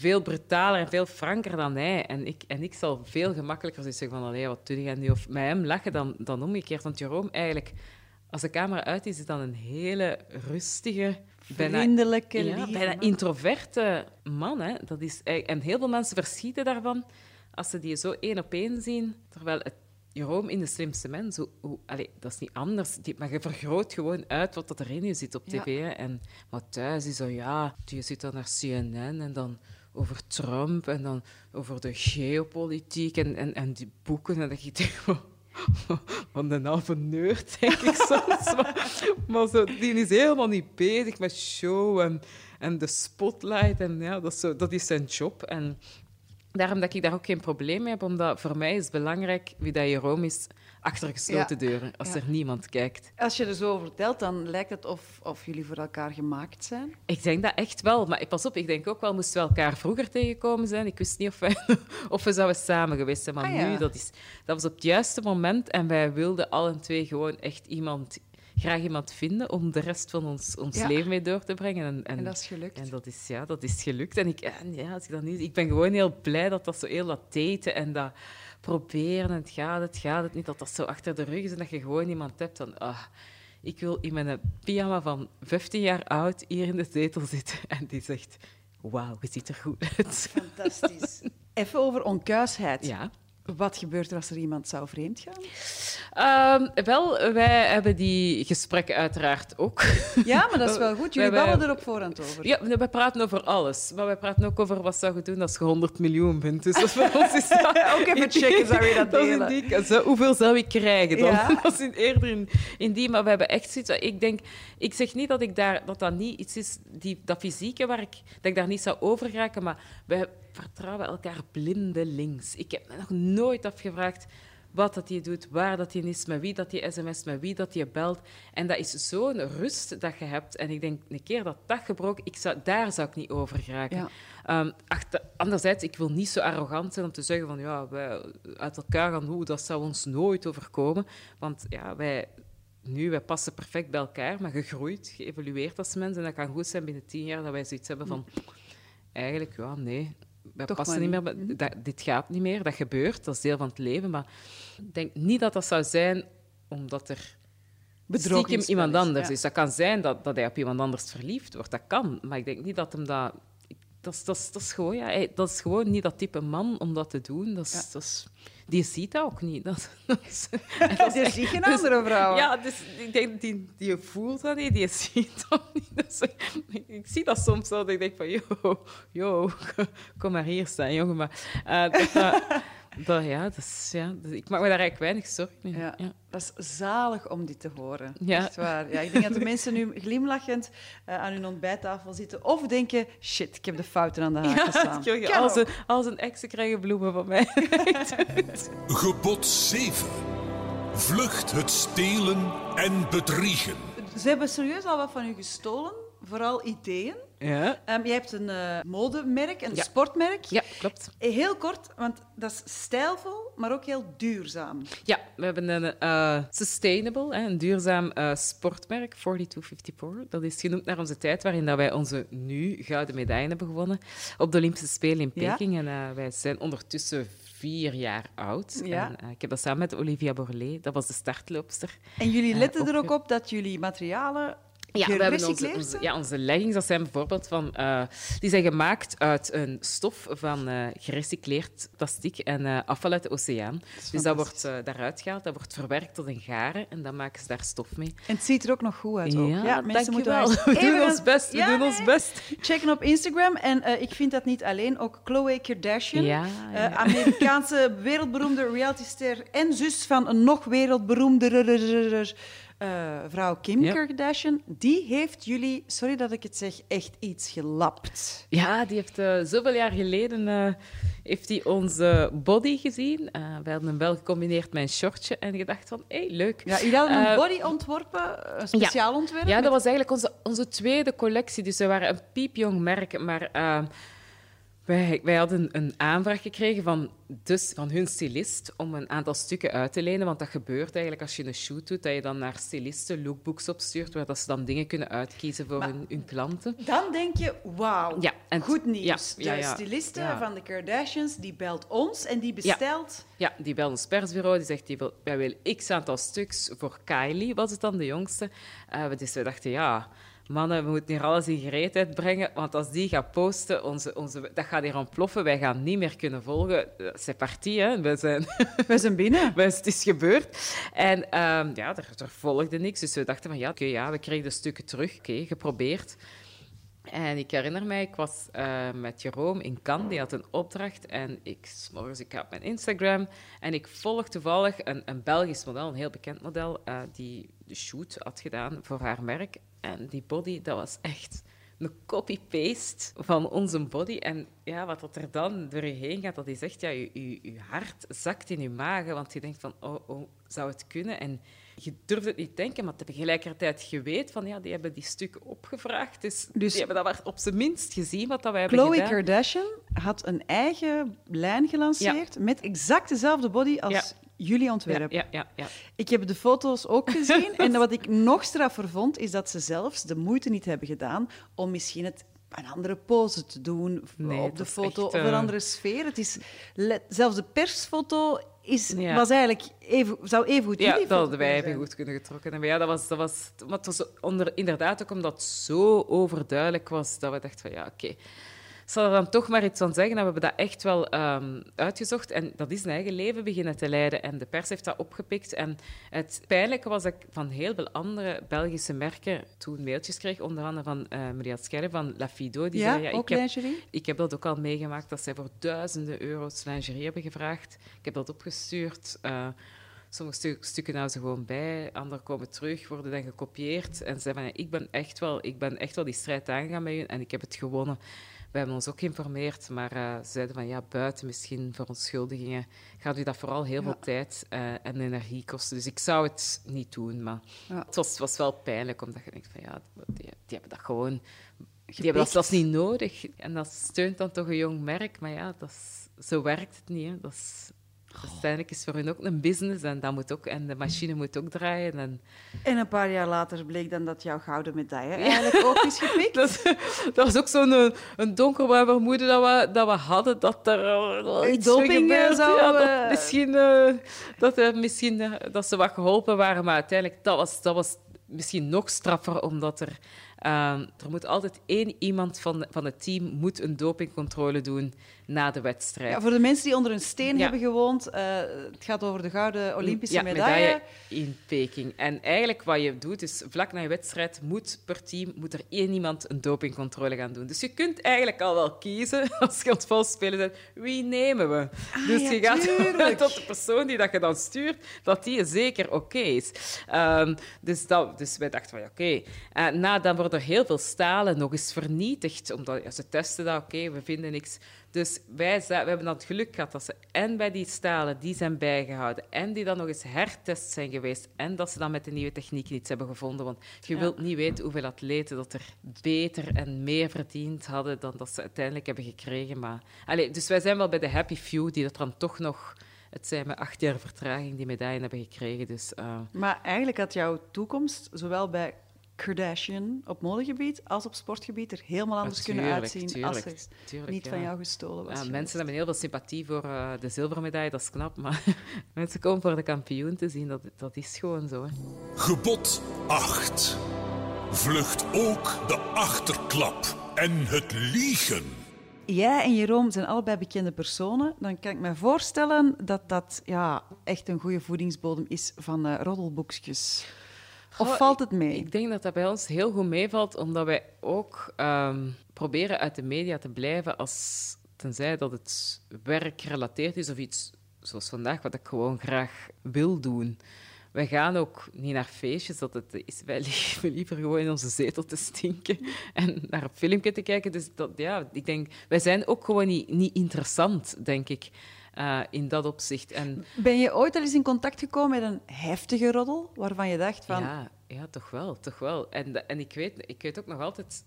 [SPEAKER 3] veel brutaler en veel franker dan hij. En ik, en ik zal veel gemakkelijker zeggen van, allee, wat doe je nu? Of met hem lachen dan, dan omgekeerd. Want Jeroen eigenlijk... Als de camera uit is, is dan een hele rustige, bijna
[SPEAKER 2] Vriendelijke,
[SPEAKER 3] ja,
[SPEAKER 2] lieve
[SPEAKER 3] bijna
[SPEAKER 2] man.
[SPEAKER 3] introverte man. Hè. Dat is, en heel veel mensen verschieten daarvan als ze die zo één op één zien. Terwijl het Jeroen in de slimste mens, hoe, dat is niet anders. Die, maar je vergroot gewoon uit wat dat er in je zit op
[SPEAKER 2] Ja.
[SPEAKER 3] tv. Hè. En, maar thuis is zo, ja, je zit dan naar CNN en dan over Trump en dan over de geopolitiek en, en, en die boeken. En dat je denkt, van een halve nerd, denk ik soms. Maar, maar zo, die is helemaal niet bezig met show en, en de spotlight. En ja, dat, is zo, dat is zijn job. En daarom dat ik daar ook geen probleem mee heb, omdat voor mij is het belangrijk wie dat Jeroen is achter gesloten deuren, als
[SPEAKER 2] Ja.
[SPEAKER 3] er niemand kijkt.
[SPEAKER 2] Als je er zo over vertelt, dan lijkt het of, of jullie voor elkaar gemaakt zijn.
[SPEAKER 3] Ik denk dat echt wel. Maar pas op, ik denk ook wel, moesten we elkaar vroeger tegenkomen zijn. Ik wist niet of, wij, of we zouden samen geweest zijn. Maar
[SPEAKER 2] Ah, ja.
[SPEAKER 3] nu, dat, is, dat was op het juiste moment. En wij wilden alle twee gewoon echt iemand, graag iemand vinden om de rest van ons, ons
[SPEAKER 2] Ja.
[SPEAKER 3] leven mee door te brengen. En, en,
[SPEAKER 2] En dat is gelukt.
[SPEAKER 3] en dat is, ja, dat is gelukt. En ik, en ja, als ik, dat niet, ik ben gewoon heel blij dat dat zo heel dat daten en dat proberen en het gaat, het gaat, het niet, dat dat zo achter de rug is en dat je gewoon iemand hebt van... ah, ik wil in mijn pyjama van 15 jaar oud hier in de zetel zitten en die zegt... Wauw, je ziet er goed uit.
[SPEAKER 2] Fantastisch. Even over onkuisheid.
[SPEAKER 3] Ja.
[SPEAKER 2] Wat gebeurt er als er iemand zou vreemd gaan?
[SPEAKER 3] Ehm, wel, wij hebben die gesprekken uiteraard ook.
[SPEAKER 2] Ja, maar dat is wel goed. Jullie babbelen er op voorhand over.
[SPEAKER 3] Ja, we praten over alles. Maar we praten ook over wat zou je doen als je 100 miljoen bent. Dus dat voor ons is dat...
[SPEAKER 2] Ook even checken, zou je dat
[SPEAKER 3] Dat is in
[SPEAKER 2] delen?
[SPEAKER 3] die. Hoeveel zou ik krijgen dan?
[SPEAKER 2] Ja.
[SPEAKER 3] Dat is in, eerder in, in die... Maar we hebben echt zoiets... Ik denk... Ik zeg niet dat ik daar, dat, dat niet iets is... Die, dat fysieke waar ik... Dat ik daar niet zou over raken, maar we vertrouwen elkaar blindelings. Ik heb me nog nooit afgevraagd wat dat je doet, waar dat je is, met wie dat je sms, met wie dat je belt. En dat is zo'n rust dat je hebt. En ik denk, een keer dat dat gebroken, ik zou, daar zou ik niet over geraken.
[SPEAKER 2] Ja.
[SPEAKER 3] Ehm, achter- anderzijds, ik wil niet zo arrogant zijn om te zeggen van ja, wij uit elkaar gaan, hoe, dat zou ons nooit overkomen. Want ja, wij, nu, wij passen perfect bij elkaar, maar gegroeid, geëvolueerd als mens. En dat kan goed zijn binnen tien jaar dat wij zoiets hebben van eigenlijk, ja, nee, wij
[SPEAKER 2] Toch
[SPEAKER 3] passen niet meer. bij- dat, dit gaat niet meer, dat gebeurt, dat is deel van het leven. Maar ik denk niet dat dat zou zijn omdat er stiekem iemand
[SPEAKER 2] is,
[SPEAKER 3] anders
[SPEAKER 2] ja.
[SPEAKER 3] is. Dat kan zijn dat, dat hij op iemand anders verliefd wordt, dat kan. Maar ik denk niet dat hem dat... Dat is, dat, is, dat, is gewoon, ja, dat is gewoon niet dat type man om dat te doen. Dat is,
[SPEAKER 2] Ja.
[SPEAKER 3] dat is, die ziet dat ook niet. Dat, dat is, en dat is
[SPEAKER 2] Er
[SPEAKER 3] echt-
[SPEAKER 2] zie geen
[SPEAKER 3] dus-
[SPEAKER 2] andere vrouwen.
[SPEAKER 3] Ja, dus ik denk, die, die voelt dat niet, die ziet dat niet. Dus, ik, ik zie dat soms wel, dat ik denk van, yo, yo, kom maar hier staan, jongen. Maar eh, dat, dat, ja, dat is, ja, dus ik maak me daar eigenlijk weinig zorgen in.
[SPEAKER 2] Ja.
[SPEAKER 3] Ja.
[SPEAKER 2] Dat is zalig om dit te horen.
[SPEAKER 3] Ja.
[SPEAKER 2] Echt waar. Ja, ik denk dat de mensen nu glimlachend eh, aan hun ontbijttafel zitten of denken, shit, ik heb de fouten aan de haak
[SPEAKER 3] Ja,
[SPEAKER 2] geslaan.
[SPEAKER 3] krijg als, een, als een exen krijgen bloemen van mij.
[SPEAKER 4] Gebod 7. Vlucht het stelen en bedriegen.
[SPEAKER 2] Ze hebben serieus al wat van u gestolen, vooral ideeën.
[SPEAKER 3] Ja,
[SPEAKER 2] jij hebt een eh, modemerk, een
[SPEAKER 3] Ja.
[SPEAKER 2] sportmerk.
[SPEAKER 3] ja klopt.
[SPEAKER 2] Eh, Heel kort, want dat is stijlvol, maar ook heel duurzaam.
[SPEAKER 3] Ja, we hebben een eh, sustainable, een duurzaam eh, sportmerk, 4254. Dat is genoemd naar onze tijd waarin dat wij onze nu gouden medaille hebben gewonnen op de Olympische Spelen in
[SPEAKER 2] Ja.
[SPEAKER 3] Peking. En wij zijn ondertussen vier jaar oud.
[SPEAKER 2] Ja.
[SPEAKER 3] En, ik heb dat samen met Olivia Borlée, dat was de startloopster.
[SPEAKER 2] En jullie letten er
[SPEAKER 3] ook
[SPEAKER 2] op dat jullie materialen
[SPEAKER 3] Ja, we hebben onze, ja, onze leggings, dat zijn bijvoorbeeld van... eh, die zijn gemaakt uit een stof van eh, gerecycleerd plastic en eh, afval uit de oceaan. Dus dat wordt daaruit gehaald, dat wordt verwerkt tot een garen en dan maken ze daar stof mee.
[SPEAKER 2] En het ziet er ook nog goed uit. Ook.
[SPEAKER 3] Ja,
[SPEAKER 2] mensen moeten maar
[SPEAKER 3] We
[SPEAKER 2] eens
[SPEAKER 3] doen
[SPEAKER 2] even
[SPEAKER 3] ons best, we
[SPEAKER 2] Ja,
[SPEAKER 3] doen
[SPEAKER 2] nee.
[SPEAKER 3] ons best.
[SPEAKER 2] Checken op Instagram. En ik vind dat niet alleen. Ook Chloe Kardashian,
[SPEAKER 3] ja.
[SPEAKER 2] Amerikaanse wereldberoemde realityster en zus van een nog wereldberoemder eh, vrouw Kim
[SPEAKER 3] Ja.
[SPEAKER 2] Kardashian. Die heeft jullie, sorry dat ik het zeg, echt iets gelapt.
[SPEAKER 3] Ja, die heeft eh, zoveel jaar geleden eh, heeft hij onze body gezien. We hadden hem wel gecombineerd met een shortje en gedacht van, hé, hey, leuk.
[SPEAKER 2] Ja, jullie hadden een body ontworpen, een speciaal ontwerp.
[SPEAKER 3] Ja,
[SPEAKER 2] met-
[SPEAKER 3] dat was eigenlijk onze, onze tweede collectie. Dus we waren een piepjong merk, maar wij, wij hadden een aanvraag gekregen van, dus, van hun stylist om een aantal stukken uit te lenen. Want dat gebeurt eigenlijk als je een shoot doet, dat je dan naar stylisten lookbooks opstuurt, waar dat ze dan dingen kunnen uitkiezen voor
[SPEAKER 2] Maar-
[SPEAKER 3] hun, hun klanten.
[SPEAKER 2] Dan denk je, wauw,
[SPEAKER 3] Ja, en-
[SPEAKER 2] goed nieuws.
[SPEAKER 3] ja, ja,
[SPEAKER 2] de
[SPEAKER 3] ja.
[SPEAKER 2] styliste van de Kardashians, die belt ons en die bestelt...
[SPEAKER 3] Ja, die belt ons persbureau, die zegt, die wil, wij willen x aantal stuks voor Kylie, was het dan de jongste. Dus we dachten, ja, mannen, we moeten hier alles in gereedheid brengen, want als die gaat posten, onze, onze, dat gaat hier ontploffen, wij gaan niet meer kunnen volgen. C'est parti, hè. We zijn...
[SPEAKER 2] We zijn binnen.
[SPEAKER 3] Maar het is gebeurd. En ehm, ja, er, er volgde niks. Dus we dachten van, ja, oké, ja, we kregen de stukken terug. Oké, geprobeerd. En ik herinner mij, ik was eh, met Jeroen in Cannes, die had een opdracht. En ik, 's morgens, ik ga op mijn Instagram en ik volg toevallig een, een Belgisch model, een heel bekend model, eh, die de shoot had gedaan voor haar merk. En die body, dat was echt een copy-paste van onze body. En ja, wat dat er dan door je heen gaat, dat is echt, ja, je, je, je hart zakt in je magen, want je denkt van, oh, oh, zou het kunnen? En je durft het niet denken, maar tegelijkertijd je weet van, ja, die hebben die stukken opgevraagd, dus,
[SPEAKER 2] Dus-
[SPEAKER 3] die hebben dat maar op zijn minst gezien wat dat wij hebben
[SPEAKER 2] Chloe
[SPEAKER 3] gedaan.
[SPEAKER 2] Kardashian had een eigen lijn gelanceerd met exact dezelfde body als
[SPEAKER 3] Ja.
[SPEAKER 2] Jullie ontwerp.
[SPEAKER 3] ja, ja, ja.
[SPEAKER 2] Ik heb de foto's ook gezien en wat ik nog straffer vond, is dat ze zelfs de moeite niet hebben gedaan om misschien het een andere pose te doen
[SPEAKER 3] Nee,
[SPEAKER 2] op de foto
[SPEAKER 3] echt,
[SPEAKER 2] of een
[SPEAKER 3] eh,
[SPEAKER 2] andere sfeer. Het is zelfs de persfoto is,
[SPEAKER 3] Ja.
[SPEAKER 2] was eigenlijk even, zou even goed
[SPEAKER 3] Ja, dat hadden wij even goed kunnen getrokken hebben. Ja, dat was, dat was, maar het was onder, inderdaad ook omdat het zo overduidelijk was dat we dachten van ja, oké. Zal er dan toch maar iets van zeggen. En we hebben dat echt wel ehm, uitgezocht. En dat is een eigen leven beginnen te leiden. En de pers heeft dat opgepikt. En het pijnlijke was dat ik van heel veel andere Belgische merken toen mailtjes kreeg. Onder andere van eh Maria Scherre van La Fido. Die
[SPEAKER 2] Ja,
[SPEAKER 3] zei, ja,
[SPEAKER 2] ook
[SPEAKER 3] ik heb,
[SPEAKER 2] lingerie?
[SPEAKER 3] ik heb dat ook al meegemaakt, dat zij voor duizenden euro's lingerie hebben gevraagd. Ik heb dat opgestuurd. eh, sommige stu- stukken houden ze gewoon bij, andere komen terug, worden dan gekopieerd. En ze zeiden van, ik ben echt wel, ik ben echt wel die strijd aangegaan met u en ik heb het gewonnen. We hebben ons ook geïnformeerd, maar ze zeiden van, ja, buiten misschien verontschuldigingen gaat u dat vooral heel veel tijd eh, en energie kosten. Dus ik zou het niet doen, maar
[SPEAKER 2] Ja.
[SPEAKER 3] het, was, was wel pijnlijk, omdat je denkt van, ja, die, die hebben dat gewoon... Die hebben dat zelfs niet nodig. En dat steunt dan toch een jong merk. Maar ja, dat is, zo werkt het niet. Hè. Dat is, uiteindelijk is voor hun ook een business. En, dat moet ook, en de machine moet ook draaien. En,
[SPEAKER 2] En een paar jaar later bleek dan dat jouw gouden medaille eigenlijk ook is gepikt.
[SPEAKER 3] dat, dat was ook zo'n een, een donkerbruin vermoeden dat we, dat we hadden. Dat er eh, iets
[SPEAKER 2] Doping, eh, zou,
[SPEAKER 3] Ja, dat,
[SPEAKER 2] eh,
[SPEAKER 3] misschien, eh, dat, eh, misschien eh, dat ze wat geholpen waren. Maar uiteindelijk, dat was, dat was misschien nog straffer. Omdat er... ehm, er moet altijd één iemand van, van het team moet een dopingcontrole doen na de wedstrijd.
[SPEAKER 2] Ja, voor de mensen die onder een steen
[SPEAKER 3] Ja.
[SPEAKER 2] hebben gewoond, eh, het gaat over de gouden Olympische
[SPEAKER 3] ja,
[SPEAKER 2] medaille.
[SPEAKER 3] in Peking. En eigenlijk wat je doet, is vlak na je wedstrijd moet per team moet er één iemand een dopingcontrole gaan doen. Dus je kunt eigenlijk al wel kiezen, als je aan het valspelen bent, wie nemen we? dus
[SPEAKER 2] ja,
[SPEAKER 3] je gaat
[SPEAKER 2] tuurlijk.
[SPEAKER 3] tot de persoon die dat je dan stuurt, dat die zeker oké is. Ehm, dus, dat, dus wij dachten van, ja, oké. Eh, na, dan worden worden heel veel stalen nog eens vernietigd. Omdat ja, ze testen dat, oké, we vinden niks. Dus wij, we hebben dan het geluk gehad dat ze en bij die stalen die zijn bijgehouden en die dan nog eens hertest zijn geweest en dat ze dan met de nieuwe techniek iets hebben gevonden. Want je wilt niet weten hoeveel atleten dat er beter en meer verdiend hadden dan dat ze uiteindelijk hebben gekregen. Maar, allez, dus wij zijn wel bij de happy few die dat dan toch nog... Het zijn met acht jaar vertraging die medaille hebben gekregen. Dus, uh...
[SPEAKER 2] Maar eigenlijk had jouw toekomst, zowel bij Kardashian op modegebied als op sportgebied er helemaal anders kunnen uitzien tuurlijk, als het niet van jou gestolen was.
[SPEAKER 3] Ja, mensen hebben heel veel sympathie voor uh, de zilveren medaille, dat is knap, maar mensen komen voor de kampioen te zien, dat, dat is gewoon zo. Hè.
[SPEAKER 4] Gebod 8. Vlucht ook de achterklap en het liegen.
[SPEAKER 2] Jij en Jeroen zijn allebei bekende personen. Dan kan ik me voorstellen dat dat ja, echt een goede voedingsbodem is van uh, roddelboekjes. Of valt het mee?
[SPEAKER 3] Ik, denk dat dat bij ons heel goed meevalt, omdat wij ook ehm, proberen uit de media te blijven als tenzij dat het werk gerelateerd is of iets zoals vandaag, wat ik gewoon graag wil doen. Wij gaan ook niet naar feestjes, dat het is. Wij liever, liever gewoon in onze zetel te stinken en naar een filmpje te kijken. Dus dat, ja, ik denk, wij zijn ook gewoon niet, niet interessant, denk ik. Uh, in dat opzicht. En...
[SPEAKER 2] Ben je ooit al eens in contact gekomen met een heftige roddel waarvan je dacht van...
[SPEAKER 3] Ja, ja toch wel, toch wel. En, en ik, weet, ik weet ook nog altijd...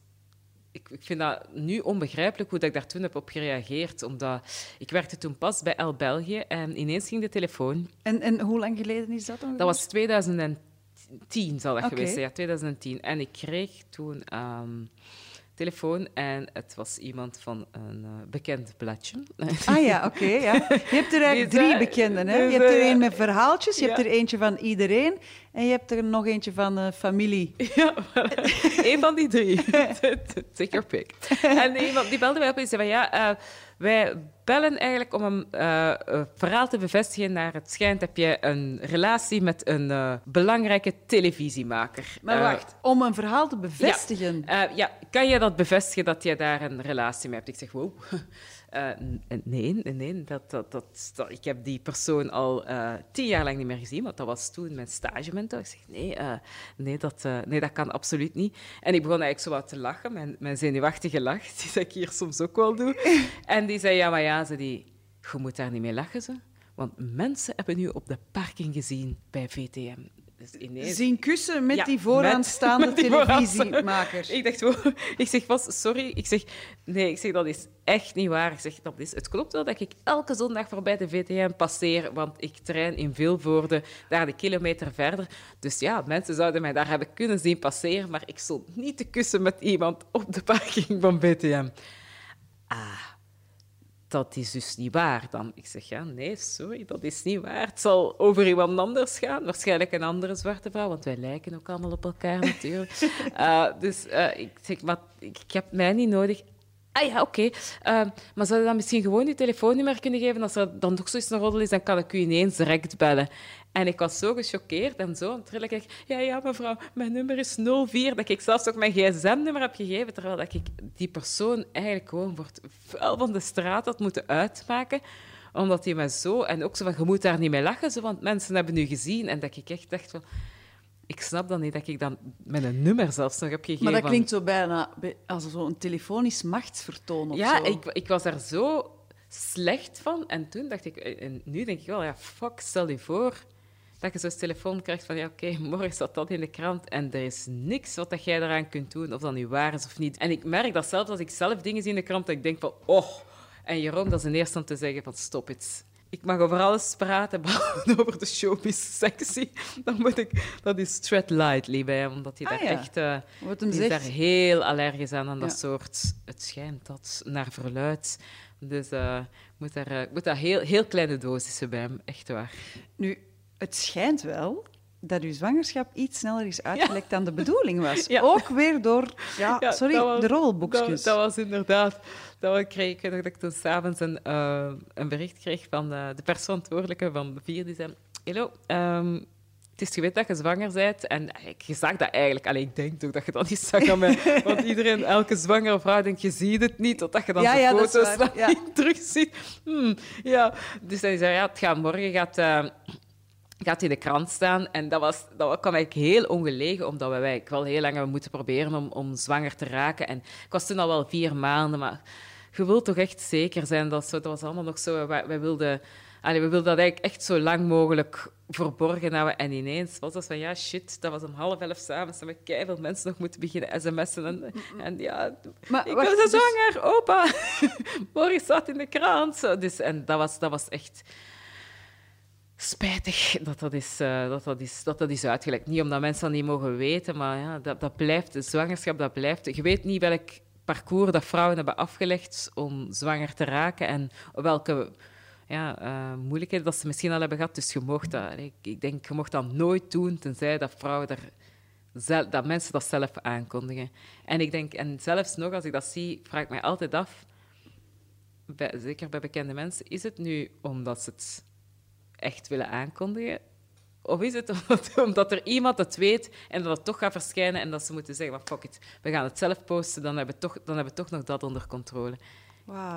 [SPEAKER 3] Ik, ik vind dat nu onbegrijpelijk hoe dat ik daar toen heb op gereageerd. Omdat ik werkte toen pas bij El België en ineens ging de telefoon.
[SPEAKER 2] En, en hoe lang geleden is dat dan?
[SPEAKER 3] Dat was 2010, zal dat geweest zijn. Ja, 2010. En ik kreeg toen... Um, telefoon en het was iemand van een uh, bekend bladje.
[SPEAKER 2] Ah ja, oké. ja. Je hebt er eigenlijk drie bekenden. Hè? Je hebt er een met verhaaltjes, je hebt er eentje van iedereen en je hebt er nog eentje van uh, familie.
[SPEAKER 3] Ja, een van die drie. Take your pick. En iemand die belde mij op en zei van ja, uh, wij bellen eigenlijk om een uh, verhaal te bevestigen naar het schijnt heb je een relatie met een uh, belangrijke televisiemaker.
[SPEAKER 2] Maar wacht, om een verhaal te bevestigen?
[SPEAKER 3] Ja, ja, kan je dat bevestigen dat je daar een relatie mee hebt? Ik zeg, wow. Uh, nee, nee dat, dat, dat, ik heb die persoon al uh, tien jaar lang niet meer gezien, want dat was toen mijn stagementor. Ik zeg, nee, uh, nee, dat, nee, dat kan absoluut niet. En ik begon eigenlijk zo wat te lachen, mijn, mijn zenuwachtige lach, die ik hier soms ook wel doe. En die zei, ja, maar ja, ze die, je moet daar niet mee lachen, ze. Want mensen hebben nu op de parking gezien bij VTM.
[SPEAKER 2] Dus ineens... Zien kussen met die vooraanstaande met, met televisiemaker.
[SPEAKER 3] ik dacht, wow. ik zeg vast, sorry. Ik zeg, nee, ik zeg, dat is echt niet waar. Ik zeg, dat is, het klopt wel dat ik elke zondag voorbij de VTM passeer, want ik train in Vilvoorde, daar de kilometer verder. Dus ja, mensen zouden mij daar hebben kunnen zien passeren, maar ik stond niet te kussen met iemand op de parking van VTM. Ah, dat is dus niet waar dan. Ik zeg, ja, nee, sorry, dat is niet waar. Het zal over iemand anders gaan. Waarschijnlijk een andere zwarte vrouw, want wij lijken ook allemaal op elkaar natuurlijk. uh, dus uh, ik zeg, maar ik, heb mij niet nodig. Ah ja, oké. Uh, maar zou je dan misschien gewoon je telefoonnummer kunnen geven? Als er dan toch zoiets een roddel is, dan kan ik u ineens direct bellen. En ik was zo gechoqueerd en zo. En terwijl ik ja, ja, mevrouw, mijn nummer is 04. Dat ik zelfs ook mijn gsm-nummer heb gegeven, terwijl dat ik die persoon eigenlijk gewoon voor het vuil van de straat had moeten uitmaken omdat hij me zo... En ook zo van, je moet daar niet mee lachen, zo, want mensen hebben nu gezien. En dat ik echt dacht van... Ik snap dan niet dat ik dan met een nummer zelfs nog heb gegeven.
[SPEAKER 2] Maar dat klinkt zo bijna als zo'n telefonisch machtsvertoon of
[SPEAKER 3] ja,
[SPEAKER 2] zo.
[SPEAKER 3] ik, ik was daar zo slecht van. En toen dacht ik... En nu denk ik wel, ja, fuck, stel je voor dat je zo'n telefoon krijgt van ja, oké, morgen staat dat in de krant en er is niks wat dat jij eraan kunt doen, of dat nu waar is of niet. En ik merk dat zelfs als ik zelf dingen zie in de krant, dat ik denk van oh, en Jeroen, dat is een eerste om te zeggen van stop het. Ik mag over alles praten, behalve over de showbiz sexy. Dan moet ik, dat is tread lightly bij hem, omdat hij ah, daar echt... Uh, Wat hem is daar heel allergisch aan, aan dat soort... Het schijnt dat naar verluid. Dus uh, moet daar, uh, moet daar heel, heel kleine dosissen bij hem, echt waar.
[SPEAKER 2] Nu, het schijnt wel dat uw zwangerschap iets sneller is uitgelekt dan de bedoeling was. Ook weer door, ja, sorry, de rolboekjes.
[SPEAKER 3] Dat, was inderdaad... Dat kreeg ik dat ik toen s'avonds een, uh, een bericht kreeg van uh, de persoonverantwoordelijke van de vier. Die zei, hallo, um, het is geweten dat je zwanger bent. En je zag dat eigenlijk. Alleen ik denk toch dat je dat niet zag aan mij. Want iedereen, elke zwangere vrouw denkt, je ziet het niet. Totdat je dan de foto's dan ja. terugziet. Hmm, ja. Dus hij zei, ja, het gaat morgen gaat... Uh, gaat in de krant staan. En dat, was, dat kwam eigenlijk heel ongelegen, omdat wij eigenlijk wel heel lang hebben moeten proberen om, om zwanger te raken. En ik was toen al wel vier maanden, maar je wilt toch echt zeker zijn dat zo, dat was allemaal nog zo. Wij, wij wilden, allee, we wilden dat eigenlijk echt zo lang mogelijk verborgen houden. En ineens was dat van ja, shit, dat was om half elf s'avonds. En we keihard mensen nog moeten beginnen sms'en. En, en ja,
[SPEAKER 2] Maar
[SPEAKER 3] ik was
[SPEAKER 2] dus-
[SPEAKER 3] zwanger, opa. Morgen staat in de krant. Zo, Dus, en dat was, dat was echt spijtig dat dat is, eh, dat dat is, dat dat is uitgelekt. Niet omdat mensen dat niet mogen weten, maar ja, dat, dat blijft, de zwangerschap, dat blijft. Je weet niet welk parcours dat vrouwen hebben afgelegd om zwanger te raken en welke ja, eh, moeilijkheden dat ze misschien al hebben gehad. Dus je mocht dat, ik, ik denk, je dat nooit doen, tenzij dat vrouwen er zel- dat mensen dat zelf aankondigen. En ik denk, en zelfs nog als ik dat zie, vraag ik mij altijd af, bij, zeker bij bekende mensen, is het nu omdat ze het echt willen aankondigen? Of is het omdat, omdat er iemand het weet en dat het toch gaat verschijnen en dat ze moeten zeggen, maar fuck it, we gaan het zelf posten, dan hebben we toch, dan hebben we toch nog dat onder controle.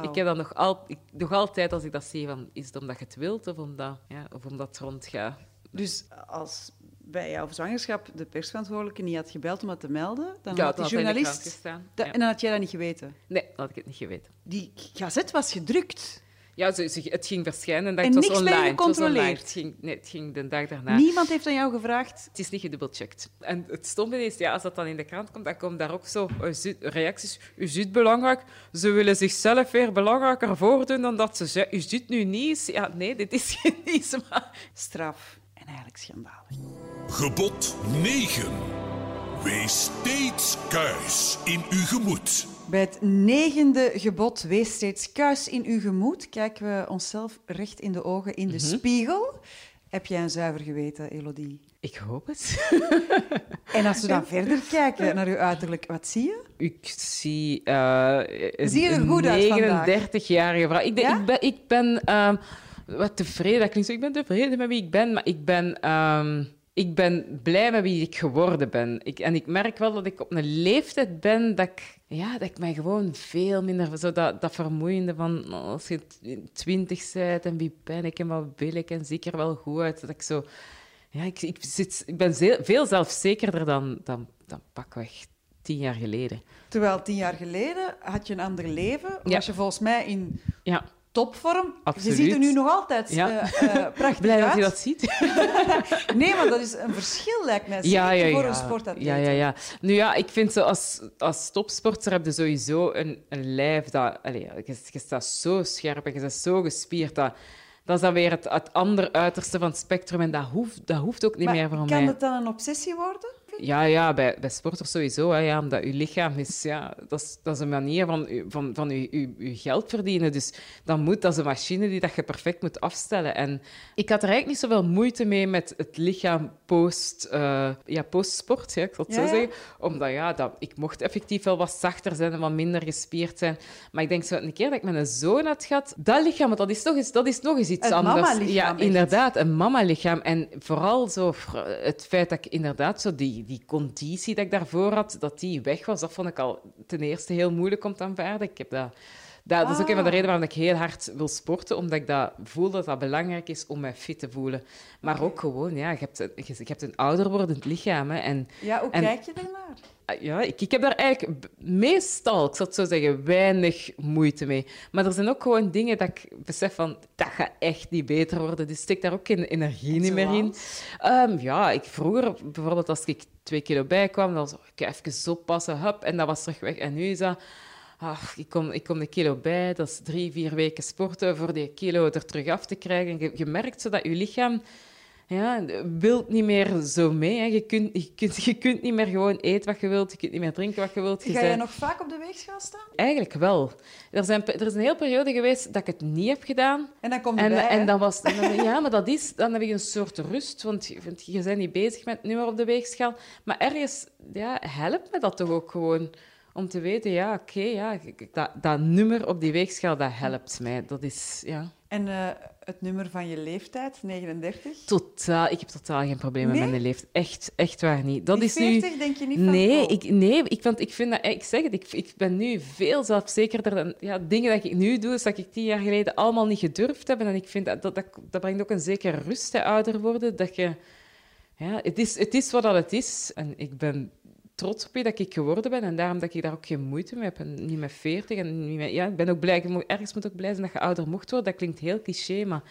[SPEAKER 3] Ik heb dat nog, al, ik, nog altijd als ik dat zie, van, is het omdat je het wilt of omdat, ja, of omdat het rondgaat?
[SPEAKER 2] Dus als bij jouw zwangerschap de persverantwoordelijke niet had gebeld om het te melden, dan
[SPEAKER 3] Ja,
[SPEAKER 2] had die
[SPEAKER 3] had
[SPEAKER 2] journalist...
[SPEAKER 3] Ja.
[SPEAKER 2] En dan had jij dat niet geweten.
[SPEAKER 3] Nee, dat had ik het niet geweten.
[SPEAKER 2] Die gazet was gedrukt.
[SPEAKER 3] Ja, ze, ze- het ging verschijnen en, dat
[SPEAKER 2] En
[SPEAKER 3] het was online. Het was
[SPEAKER 2] gecontroleerd?
[SPEAKER 3] online. Het ging, nee, het ging de dag daarna.
[SPEAKER 2] Niemand heeft aan jou gevraagd.
[SPEAKER 3] Het is niet gedubbelcheckt. En het stomme is, ja, als dat dan in de krant komt, dan komen daar ook zo eh, zi- reacties. U ziet belangrijk, ze willen zichzelf weer belangrijker voordoen dan dat ze zijn. U ziet nu nieuws. Ja, nee, dit is geen nieuws, maar...
[SPEAKER 2] Straf. En eigenlijk schandalig.
[SPEAKER 4] Gebod 9. Wees steeds kuis in uw gemoed.
[SPEAKER 2] Bij het negende gebod, wees steeds kuis in uw gemoed, kijken we onszelf recht in de ogen in de spiegel. Heb jij een zuiver geweten, Elodie?
[SPEAKER 3] Ik hoop het.
[SPEAKER 2] En als we dan verder kijken naar uw uiterlijk, wat zie je?
[SPEAKER 3] Ik zie een,
[SPEAKER 2] Zie je er goed uit vandaag?
[SPEAKER 3] 39-jarige vrouw. Ik,
[SPEAKER 2] Ja?
[SPEAKER 3] ik ben, ik ben ehm, wat tevreden. Dat klinkt zo, ik ben tevreden met wie ik ben, maar ik ben, ehm, ik ben blij met wie ik geworden ben. Ik, en ik merk wel dat ik op een leeftijd ben dat ik, ja, dat ik mij gewoon veel minder... Zo dat, dat vermoeiende van oh, als je twintig bent en wie ben ik en wat wil ik en zie ik er wel goed uit. Dat ik zo... Ja, ik, ik, zit, ik ben veel zelfzekerder dan, dan, dan pakweg tien jaar geleden.
[SPEAKER 2] Terwijl tien jaar geleden had je een ander leven.
[SPEAKER 3] Ja.
[SPEAKER 2] Was je volgens mij in
[SPEAKER 3] Ja,
[SPEAKER 2] topvorm.
[SPEAKER 3] Absoluut.
[SPEAKER 2] Je ziet er nu nog altijd
[SPEAKER 3] Ja.
[SPEAKER 2] eh, prachtig
[SPEAKER 3] blij dat
[SPEAKER 2] uit.
[SPEAKER 3] je dat ziet.
[SPEAKER 2] Nee, maar dat is een verschil, lijkt mij.
[SPEAKER 3] Ja, ja,
[SPEAKER 2] voor
[SPEAKER 3] ja.
[SPEAKER 2] een sportatleet.
[SPEAKER 3] Ja, ja, ja. Nu ja, ik vind zo als, als topsporter heb je sowieso een, een lijf dat... Allee, je, je staat zo scherp en je bent zo gespierd. Dat, dat is dan weer het, het andere uiterste van het spectrum. En dat hoeft, dat hoeft ook niet
[SPEAKER 2] Maar
[SPEAKER 3] meer voor
[SPEAKER 2] kan
[SPEAKER 3] mij.
[SPEAKER 2] het dan een obsessie worden?
[SPEAKER 3] Ja, ja bij, bij sporters sowieso. Hè, ja, omdat je lichaam is... Ja, dat, is, dat is een manier van, van, van je, je, je geld verdienen. Dus dat, moet, dat is een machine die dat je perfect moet afstellen. En ik had er eigenlijk niet zoveel moeite mee met het lichaam post, eh, ja, post-sport, ja, ik zal het
[SPEAKER 2] Ja,
[SPEAKER 3] zo zeggen. Omdat ja, dat, ik mocht effectief wel wat zachter zijn en wat minder gespierd zijn. Maar ik denk zo, een keer dat ik met een zoon had gehad, dat lichaam, dat is nog eens, dat is nog eens iets
[SPEAKER 2] Het
[SPEAKER 3] anders. Ja, inderdaad, een mama-lichaam. En vooral zo, het feit dat ik inderdaad zo die, die conditie dat ik daarvoor had, dat die weg was, dat vond ik al ten eerste heel moeilijk om te aanvaarden. Ik heb dat, dat, dat is ook een van de
[SPEAKER 2] Ah.
[SPEAKER 3] redenen waarom ik heel hard wil sporten, omdat ik dat voel dat dat belangrijk is om mij fit te voelen. Maar ook gewoon, ja, je hebt, een- je, je hebt een ouder wordend lichaam. Hè, en
[SPEAKER 2] Ja, hoe
[SPEAKER 3] En-
[SPEAKER 2] kijk je ernaar?
[SPEAKER 3] Ah, Ja, ik, ik heb daar eigenlijk meestal, ik het zo zeggen, weinig moeite mee. Maar er zijn ook gewoon dingen dat ik besef van, dat gaat echt niet beter worden. Dus steek daar ook geen energie niet meer in. Ehm, ja, ik vroeger, bijvoorbeeld als ik twee kilo bijkwam, dan was ik even oppassen, hup, en dat was terug weg. En nu is dat, ach, ik kom, ik kom een kilo bij, dat is drie, vier weken sporten voor die kilo er terug af te krijgen. Je, je merkt zo dat je lichaam ja, wilt niet meer zo mee. Hè. Je, kunt, je, kunt, je kunt niet meer gewoon eten wat je wilt, je kunt niet meer drinken wat je wilt. Je
[SPEAKER 2] Ga jij
[SPEAKER 3] bent-
[SPEAKER 2] nog vaak op de weegschaal staan?
[SPEAKER 3] Eigenlijk wel. Er, zijn, er is een hele periode geweest dat ik het niet heb gedaan.
[SPEAKER 2] En dan kom je
[SPEAKER 3] En,
[SPEAKER 2] bij,
[SPEAKER 3] en dan was, en dan- ja, maar dat is, dan heb je een soort rust, want je, want je bent niet bezig met nu maar op de weegschaal. Maar ergens ja, helpt me dat toch ook gewoon om te weten, ja, oké, ja, ik- ik- dat, dat nummer op die weegschaal, dat helpt mij. Dat is, ja.
[SPEAKER 2] En eh, het nummer van je leeftijd, 39?
[SPEAKER 3] Totaal, ik heb totaal geen problemen
[SPEAKER 2] Nee?
[SPEAKER 3] met mijn leeftijd. Echt, echt waar niet. Dat
[SPEAKER 2] Die
[SPEAKER 3] is nu...
[SPEAKER 2] 40 denk je niet van...
[SPEAKER 3] Nee,
[SPEAKER 2] oh.
[SPEAKER 3] ik, nee ik, want ik vind dat... Ik zeg het, ik, ik ben nu veel zelfzekerder dan... Ja, dingen dat ik nu doe, is dat ik tien jaar geleden allemaal niet gedurfd heb. En ik vind dat, dat, dat, dat brengt ook een zekere rust, hè, ouder worden. Dat je... Ja, het is, het is wat dat het is. En ik ben trots op wie dat ik geworden ben. En daarom dat ik daar ook geen moeite mee heb. En niet met veertig. En niet met, ja, ik ben ook blij... je moet- Ergens moet ook blij zijn dat je ouder mocht worden. Dat klinkt heel cliché, maar...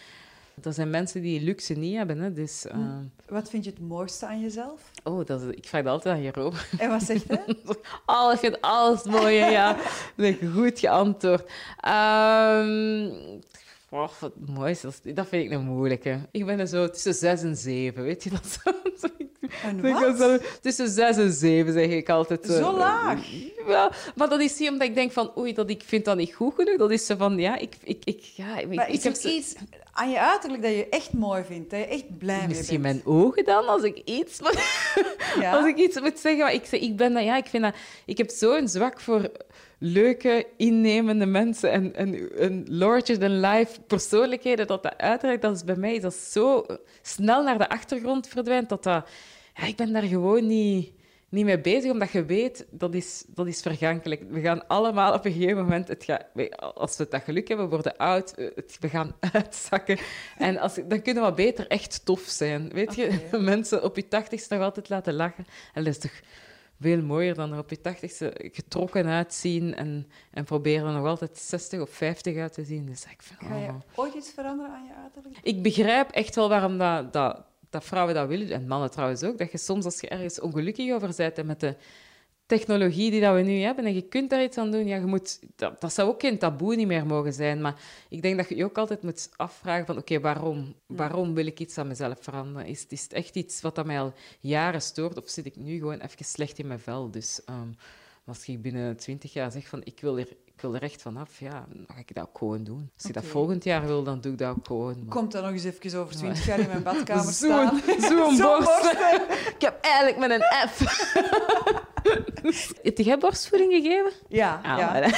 [SPEAKER 3] Er zijn mensen die luxe niet hebben. Hè, dus...
[SPEAKER 2] Hm.
[SPEAKER 3] eh,
[SPEAKER 2] Wat vind je het mooiste aan jezelf?
[SPEAKER 3] Oh, dat is, ik vraag dat altijd aan Jeroen.
[SPEAKER 2] En wat zegt hij?
[SPEAKER 3] Alles, ik vind alles mooi, ja. Dat goed geantwoord. Oh, wat mooi is, dat, vind ik een moeilijke. Ik ben er zo tussen zes en zeven, weet je dat
[SPEAKER 2] Een wat?
[SPEAKER 3] zo tussen zes en zeven, zeg ik altijd.
[SPEAKER 2] Zo
[SPEAKER 3] eh,
[SPEAKER 2] laag?
[SPEAKER 3] Ja, maar dat is niet omdat ik denk van, oei, dat ik vind dat niet goed genoeg. Dat is zo van, ja, ik, ik, ik, ja, ik,
[SPEAKER 2] Maar
[SPEAKER 3] ik
[SPEAKER 2] is
[SPEAKER 3] heb
[SPEAKER 2] er
[SPEAKER 3] zo-
[SPEAKER 2] iets aan je uiterlijk dat je echt mooi vindt? Dat je echt blij mee
[SPEAKER 3] Misschien
[SPEAKER 2] bent?
[SPEAKER 3] mijn ogen dan, als ik iets moet,
[SPEAKER 2] Ja?
[SPEAKER 3] als ik iets moet zeggen. Maar ik, zeg, ik, ben dat, ja, ik, vind dat, ik heb zo'n zwak voor leuke, innemende mensen en, en, en larger-than-life persoonlijkheden, dat dat uiterlijk, dat is bij mij dat zo snel naar de achtergrond verdwijnt, dat dat... Ja, ik ben daar gewoon niet, niet mee bezig, omdat je weet, dat is, dat is vergankelijk. We gaan allemaal op een gegeven moment, het gaat, we- als we dat geluk hebben, we worden oud, eh, het, we gaan uitzakken. En als, dan kunnen we beter echt tof zijn. Weet je, mensen op je tachtigste nog altijd laten lachen. En dat is toch veel mooier dan er op je tachtigste getrokken uitzien en, en proberen er nog altijd 60 of 50 uit te zien. Dus ik vind,
[SPEAKER 2] Ga je
[SPEAKER 3] oh.
[SPEAKER 2] ooit iets veranderen aan je uiterlijk?
[SPEAKER 3] Ik begrijp echt wel waarom dat, dat, dat vrouwen dat willen, en mannen trouwens ook, dat je soms als je ergens ongelukkig over bent en met de technologie die dat we nu hebben en je kunt daar iets aan doen, ja, je moet, dat, dat zou ook geen taboe niet meer mogen zijn, maar ik denk dat je je ook altijd moet afvragen van oké, waarom? Waarom wil ik iets aan mezelf veranderen? Is, is het echt iets wat dat mij al jaren stoort of zit ik nu gewoon even slecht in mijn vel? Dus ehm, als ik binnen twintig jaar zeg van ik wil er, ik wil er echt vanaf, ja, dan ga ik dat ook gewoon doen. Als ik dat volgend jaar wil, dan doe ik dat ook gewoon. maar-
[SPEAKER 2] Komt dan nog eens even over 20 jaar in mijn badkamer staan?
[SPEAKER 3] zo'n
[SPEAKER 2] Zo'n
[SPEAKER 3] borst. Ik heb eigenlijk met een F. Heb jij borstvoeding gegeven?
[SPEAKER 2] Ja,
[SPEAKER 3] Ah,
[SPEAKER 2] ja.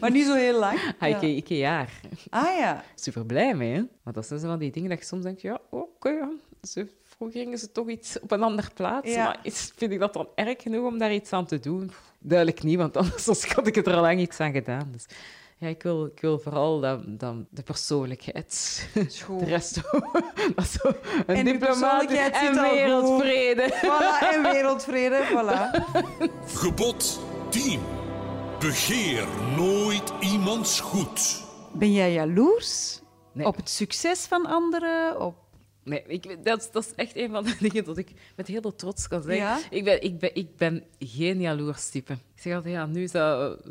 [SPEAKER 2] maar niet zo heel lang.
[SPEAKER 3] Ah,
[SPEAKER 2] Ja.
[SPEAKER 3] ik, ik een jaar.
[SPEAKER 2] Ah ja.
[SPEAKER 3] Super blij mee, hè? Maar dat zijn zo van die dingen dat je soms denkt, ja, oké. Ze, vroeger gingen ze toch iets op een andere plaats.
[SPEAKER 2] Ja.
[SPEAKER 3] Maar is, vind ik dat dan erg genoeg om daar iets aan te doen? Duidelijk niet, want anders had ik er al lang iets aan gedaan. Dus ja, ik wil, ik wil vooral dat, dat, de persoonlijkheid.
[SPEAKER 2] Schoon.
[SPEAKER 3] De rest, dat zo een
[SPEAKER 2] En die
[SPEAKER 3] diplomaat
[SPEAKER 2] persoonlijkheid
[SPEAKER 3] en wereldvrede.
[SPEAKER 2] Voilà, en wereldvrede, voilà.
[SPEAKER 4] Gebod 10. Begeer nooit iemands goed.
[SPEAKER 2] Ben jij jaloers
[SPEAKER 3] Nee.
[SPEAKER 2] op het succes van anderen? Op...
[SPEAKER 3] Nee, ik, dat, is- dat is echt een van de dingen dat ik met heel veel trots kan zeggen.
[SPEAKER 2] Ja?
[SPEAKER 3] Ik, ben, ik, ben, ik ben geen jaloers type. Ik zeg altijd, ja, nu is dat eh,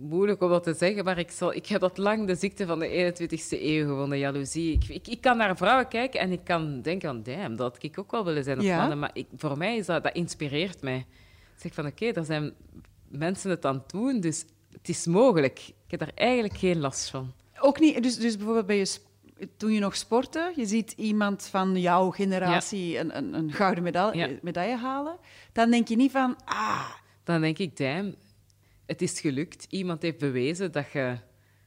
[SPEAKER 3] moeilijk om dat te zeggen, maar ik, zal, ik heb dat lang de ziekte van de 21ste eeuw gewonnen, jaloezie. Ik, ik, ik kan naar vrouwen kijken en ik kan denken van, damn, dat had ik ook wel willen zijn op
[SPEAKER 2] Ja?
[SPEAKER 3] mannen. Maar ik, voor mij is dat, dat inspireert mij. Ik zeg van, oké, er zijn mensen het aan het doen, dus het is mogelijk. Ik heb daar eigenlijk geen last van.
[SPEAKER 2] Ook niet, dus, dus bijvoorbeeld bij je, toen je nog sportte, je ziet iemand van jouw generatie een, een, een gouden medaille,
[SPEAKER 3] Ja.
[SPEAKER 2] medaille halen, dan denk je niet van, ah,
[SPEAKER 3] Dan denk ik, damn, het is gelukt. Iemand heeft bewezen dat je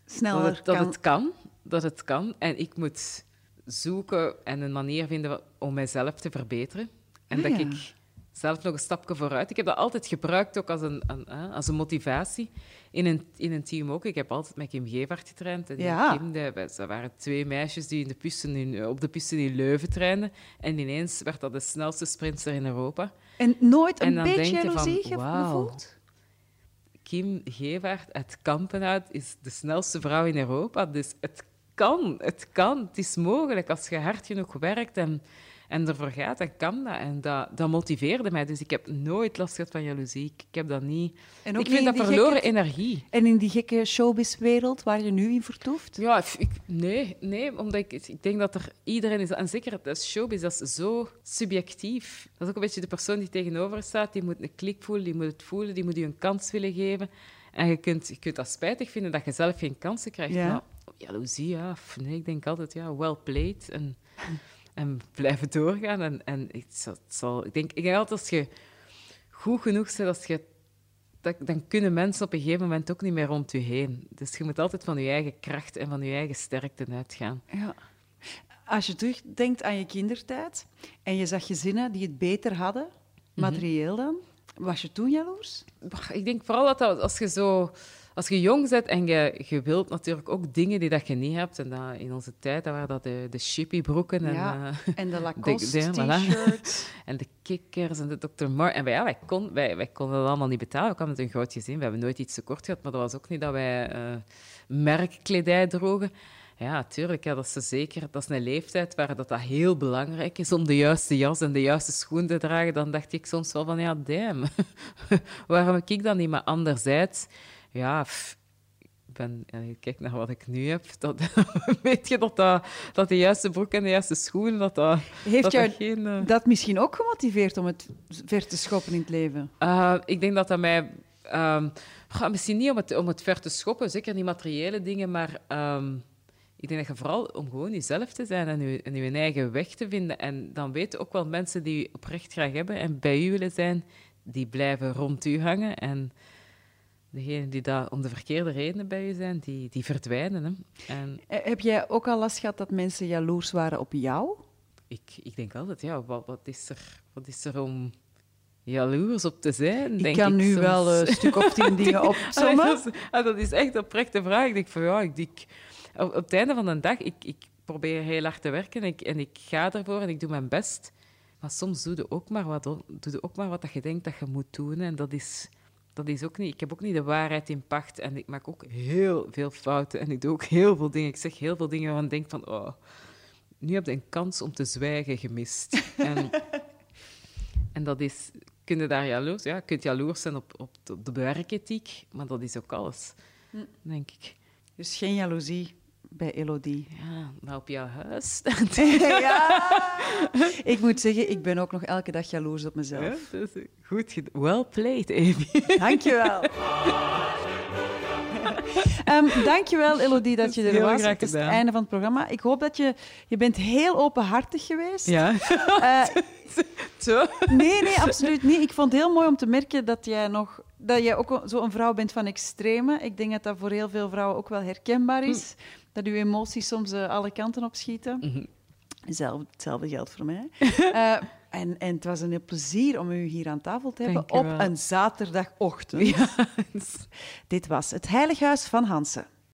[SPEAKER 2] sneller
[SPEAKER 3] dat, het, dat
[SPEAKER 2] kan.
[SPEAKER 3] het kan. Dat het kan. En ik moet zoeken en een manier vinden om mijzelf te verbeteren. En
[SPEAKER 2] Ah,
[SPEAKER 3] dat
[SPEAKER 2] ja.
[SPEAKER 3] ik zelf nog een stapje vooruit. Ik heb dat altijd gebruikt ook als een, een, als een motivatie. In een, in een team ook. Ik heb altijd met Kim Gevaert getraind. En
[SPEAKER 2] Ja.
[SPEAKER 3] Kim, wij- ze waren twee meisjes die in de piste in, op de piste in Leuven trainden. En ineens werd dat de snelste sprinter in Europa.
[SPEAKER 2] En nooit een
[SPEAKER 3] En dan
[SPEAKER 2] beetje jaloezie gevoeld?
[SPEAKER 3] Kim Gevaert uit Kampenhout is de snelste vrouw in Europa. Dus het kan, het kan. Het is mogelijk. Als je hard genoeg werkt en, en ervoor gaat, dan kan dat. En dat, dat motiveerde mij. Dus ik heb nooit last gehad van jaloezie. Ik, ik heb dat niet...
[SPEAKER 2] En
[SPEAKER 3] ik vind
[SPEAKER 2] in
[SPEAKER 3] dat verloren
[SPEAKER 2] gekke-
[SPEAKER 3] energie.
[SPEAKER 2] En in die gekke showbizwereld waar je nu in vertoeft?
[SPEAKER 3] Ja, ik, nee, nee, omdat ik, ik denk dat er iedereen is, en zeker dat showbiz, dat is zo subjectief. Dat is ook een beetje de persoon die tegenover staat, die moet een klik voelen, die moet het voelen, die moet je een kans willen geven. En je kunt, je kunt dat spijtig vinden dat je zelf geen kansen krijgt.
[SPEAKER 2] Ja.
[SPEAKER 3] Jaloezie, ja, nee, ik denk altijd, ja, well played. En, en blijven doorgaan. En, en ik, zal, zal, ik, denk, ik denk altijd, als je goed genoeg bent, als je dat, dan kunnen mensen op een gegeven moment ook niet meer rond je heen. Dus je moet altijd van je eigen kracht en van je eigen sterkte uitgaan.
[SPEAKER 2] Ja. als je terugdenkt aan je kindertijd en je zag gezinnen die het beter hadden, materieel dan, was je toen jaloers?
[SPEAKER 3] Ik denk vooral dat, dat als je zo... Als je jong bent en je, je wilt natuurlijk ook dingen die dat je niet hebt. En dat, in onze tijd dat waren dat de, de shippy-broeken en,
[SPEAKER 2] Ja,
[SPEAKER 3] eh,
[SPEAKER 2] En de
[SPEAKER 3] de-
[SPEAKER 2] Lacoste
[SPEAKER 3] voilà.
[SPEAKER 2] t-shirts.
[SPEAKER 3] en de kikkers en de Dr. Mar. En wij, ja, wij, kon, wij, wij konden dat allemaal niet betalen. We kwamen uit een groot gezin. We hebben nooit iets tekort gehad. Maar dat was ook niet dat wij eh, merkkledij droegen. Ja, tuurlijk. Ja, dat, is zeker, dat is een leeftijd waar dat, dat heel belangrijk is om de juiste jas en de juiste schoen te dragen. Dan dacht ik soms wel van, ja, damn. Waarom heb ik dat niet? Maar anderzijds, ja... pff, ik ben, kijk naar wat ik nu heb. Dat, weet je dat, dat, dat de juiste broek en de juiste schoen, dat dat,
[SPEAKER 2] Heeft
[SPEAKER 3] dat,
[SPEAKER 2] jou
[SPEAKER 3] dat geen... eh,
[SPEAKER 2] dat misschien ook gemotiveerd om het ver te schoppen in het leven?
[SPEAKER 3] Uh, ik denk dat dat mij... goh, misschien niet om het, om het ver te schoppen, zeker niet materiële dingen, maar ehm, ik denk dat je vooral om gewoon jezelf te zijn en je, en je eigen weg te vinden. En dan weten ook wel mensen die je oprecht graag hebben en bij u willen zijn, die blijven rond u hangen. En degenen die daar om de verkeerde redenen bij u zijn, die, die verdwijnen. Hè. En
[SPEAKER 2] Eh, Heb jij ook al last gehad dat mensen jaloers waren op jou?
[SPEAKER 3] ik, ik denk altijd, ja, wat, wat, is er, wat is er om jaloers op te zijn?
[SPEAKER 2] Ik
[SPEAKER 3] denk
[SPEAKER 2] kan nu
[SPEAKER 3] soms.
[SPEAKER 2] wel een stuk of tien dingen
[SPEAKER 3] Ah,
[SPEAKER 2] opzommen.
[SPEAKER 3] dat, is, ah, dat is echt een oprechte vraag. Ik denk van ja, ik, ik, op, op het einde van de dag, ik, ik probeer heel hard te werken en ik, en ik ga ervoor en ik doe mijn best. Maar soms doe je ook maar wat, doe je ook maar wat dat je denkt dat je moet doen. En dat is, dat is ook niet... Ik heb ook niet de waarheid in pacht en ik maak ook heel veel fouten. En ik doe ook heel veel dingen. Ik zeg heel veel dingen waarvan ik denk van... Oh, nu heb je een kans om te zwijgen gemist. En, en dat is... Kun je daar jaloers... Ja, je kunt jaloers zijn op, op de, de werkethiek, maar dat is ook alles, denk ik.
[SPEAKER 2] Dus geen jaloezie bij Elodie.
[SPEAKER 3] Ja, maar op jouw huis...
[SPEAKER 2] ja. Ik moet zeggen, ik ben ook nog elke dag jaloers op mezelf.
[SPEAKER 3] Ja, dat is goed. Well played, Amy.
[SPEAKER 2] Dankjewel. Ehm dankjewel, Elodie, dat je er
[SPEAKER 3] Heel
[SPEAKER 2] was.
[SPEAKER 3] graag
[SPEAKER 2] Het is het einde van het programma. Ik hoop dat je... Je bent heel openhartig geweest.
[SPEAKER 3] Ja.
[SPEAKER 2] Eh, nee, nee, absoluut niet. Ik vond het heel mooi om te merken dat jij nog... Dat jij ook zo'n vrouw bent van extreme. Ik denk dat dat voor heel veel vrouwen ook wel herkenbaar is. Dat uw emoties soms eh, alle kanten opschieten. Zelf- Hetzelfde geldt voor mij. Eh, en, en het was een heel plezier om u hier aan tafel te hebben
[SPEAKER 3] Dank
[SPEAKER 2] op een zaterdagochtend. Dit was het Heilighuis van Hansen.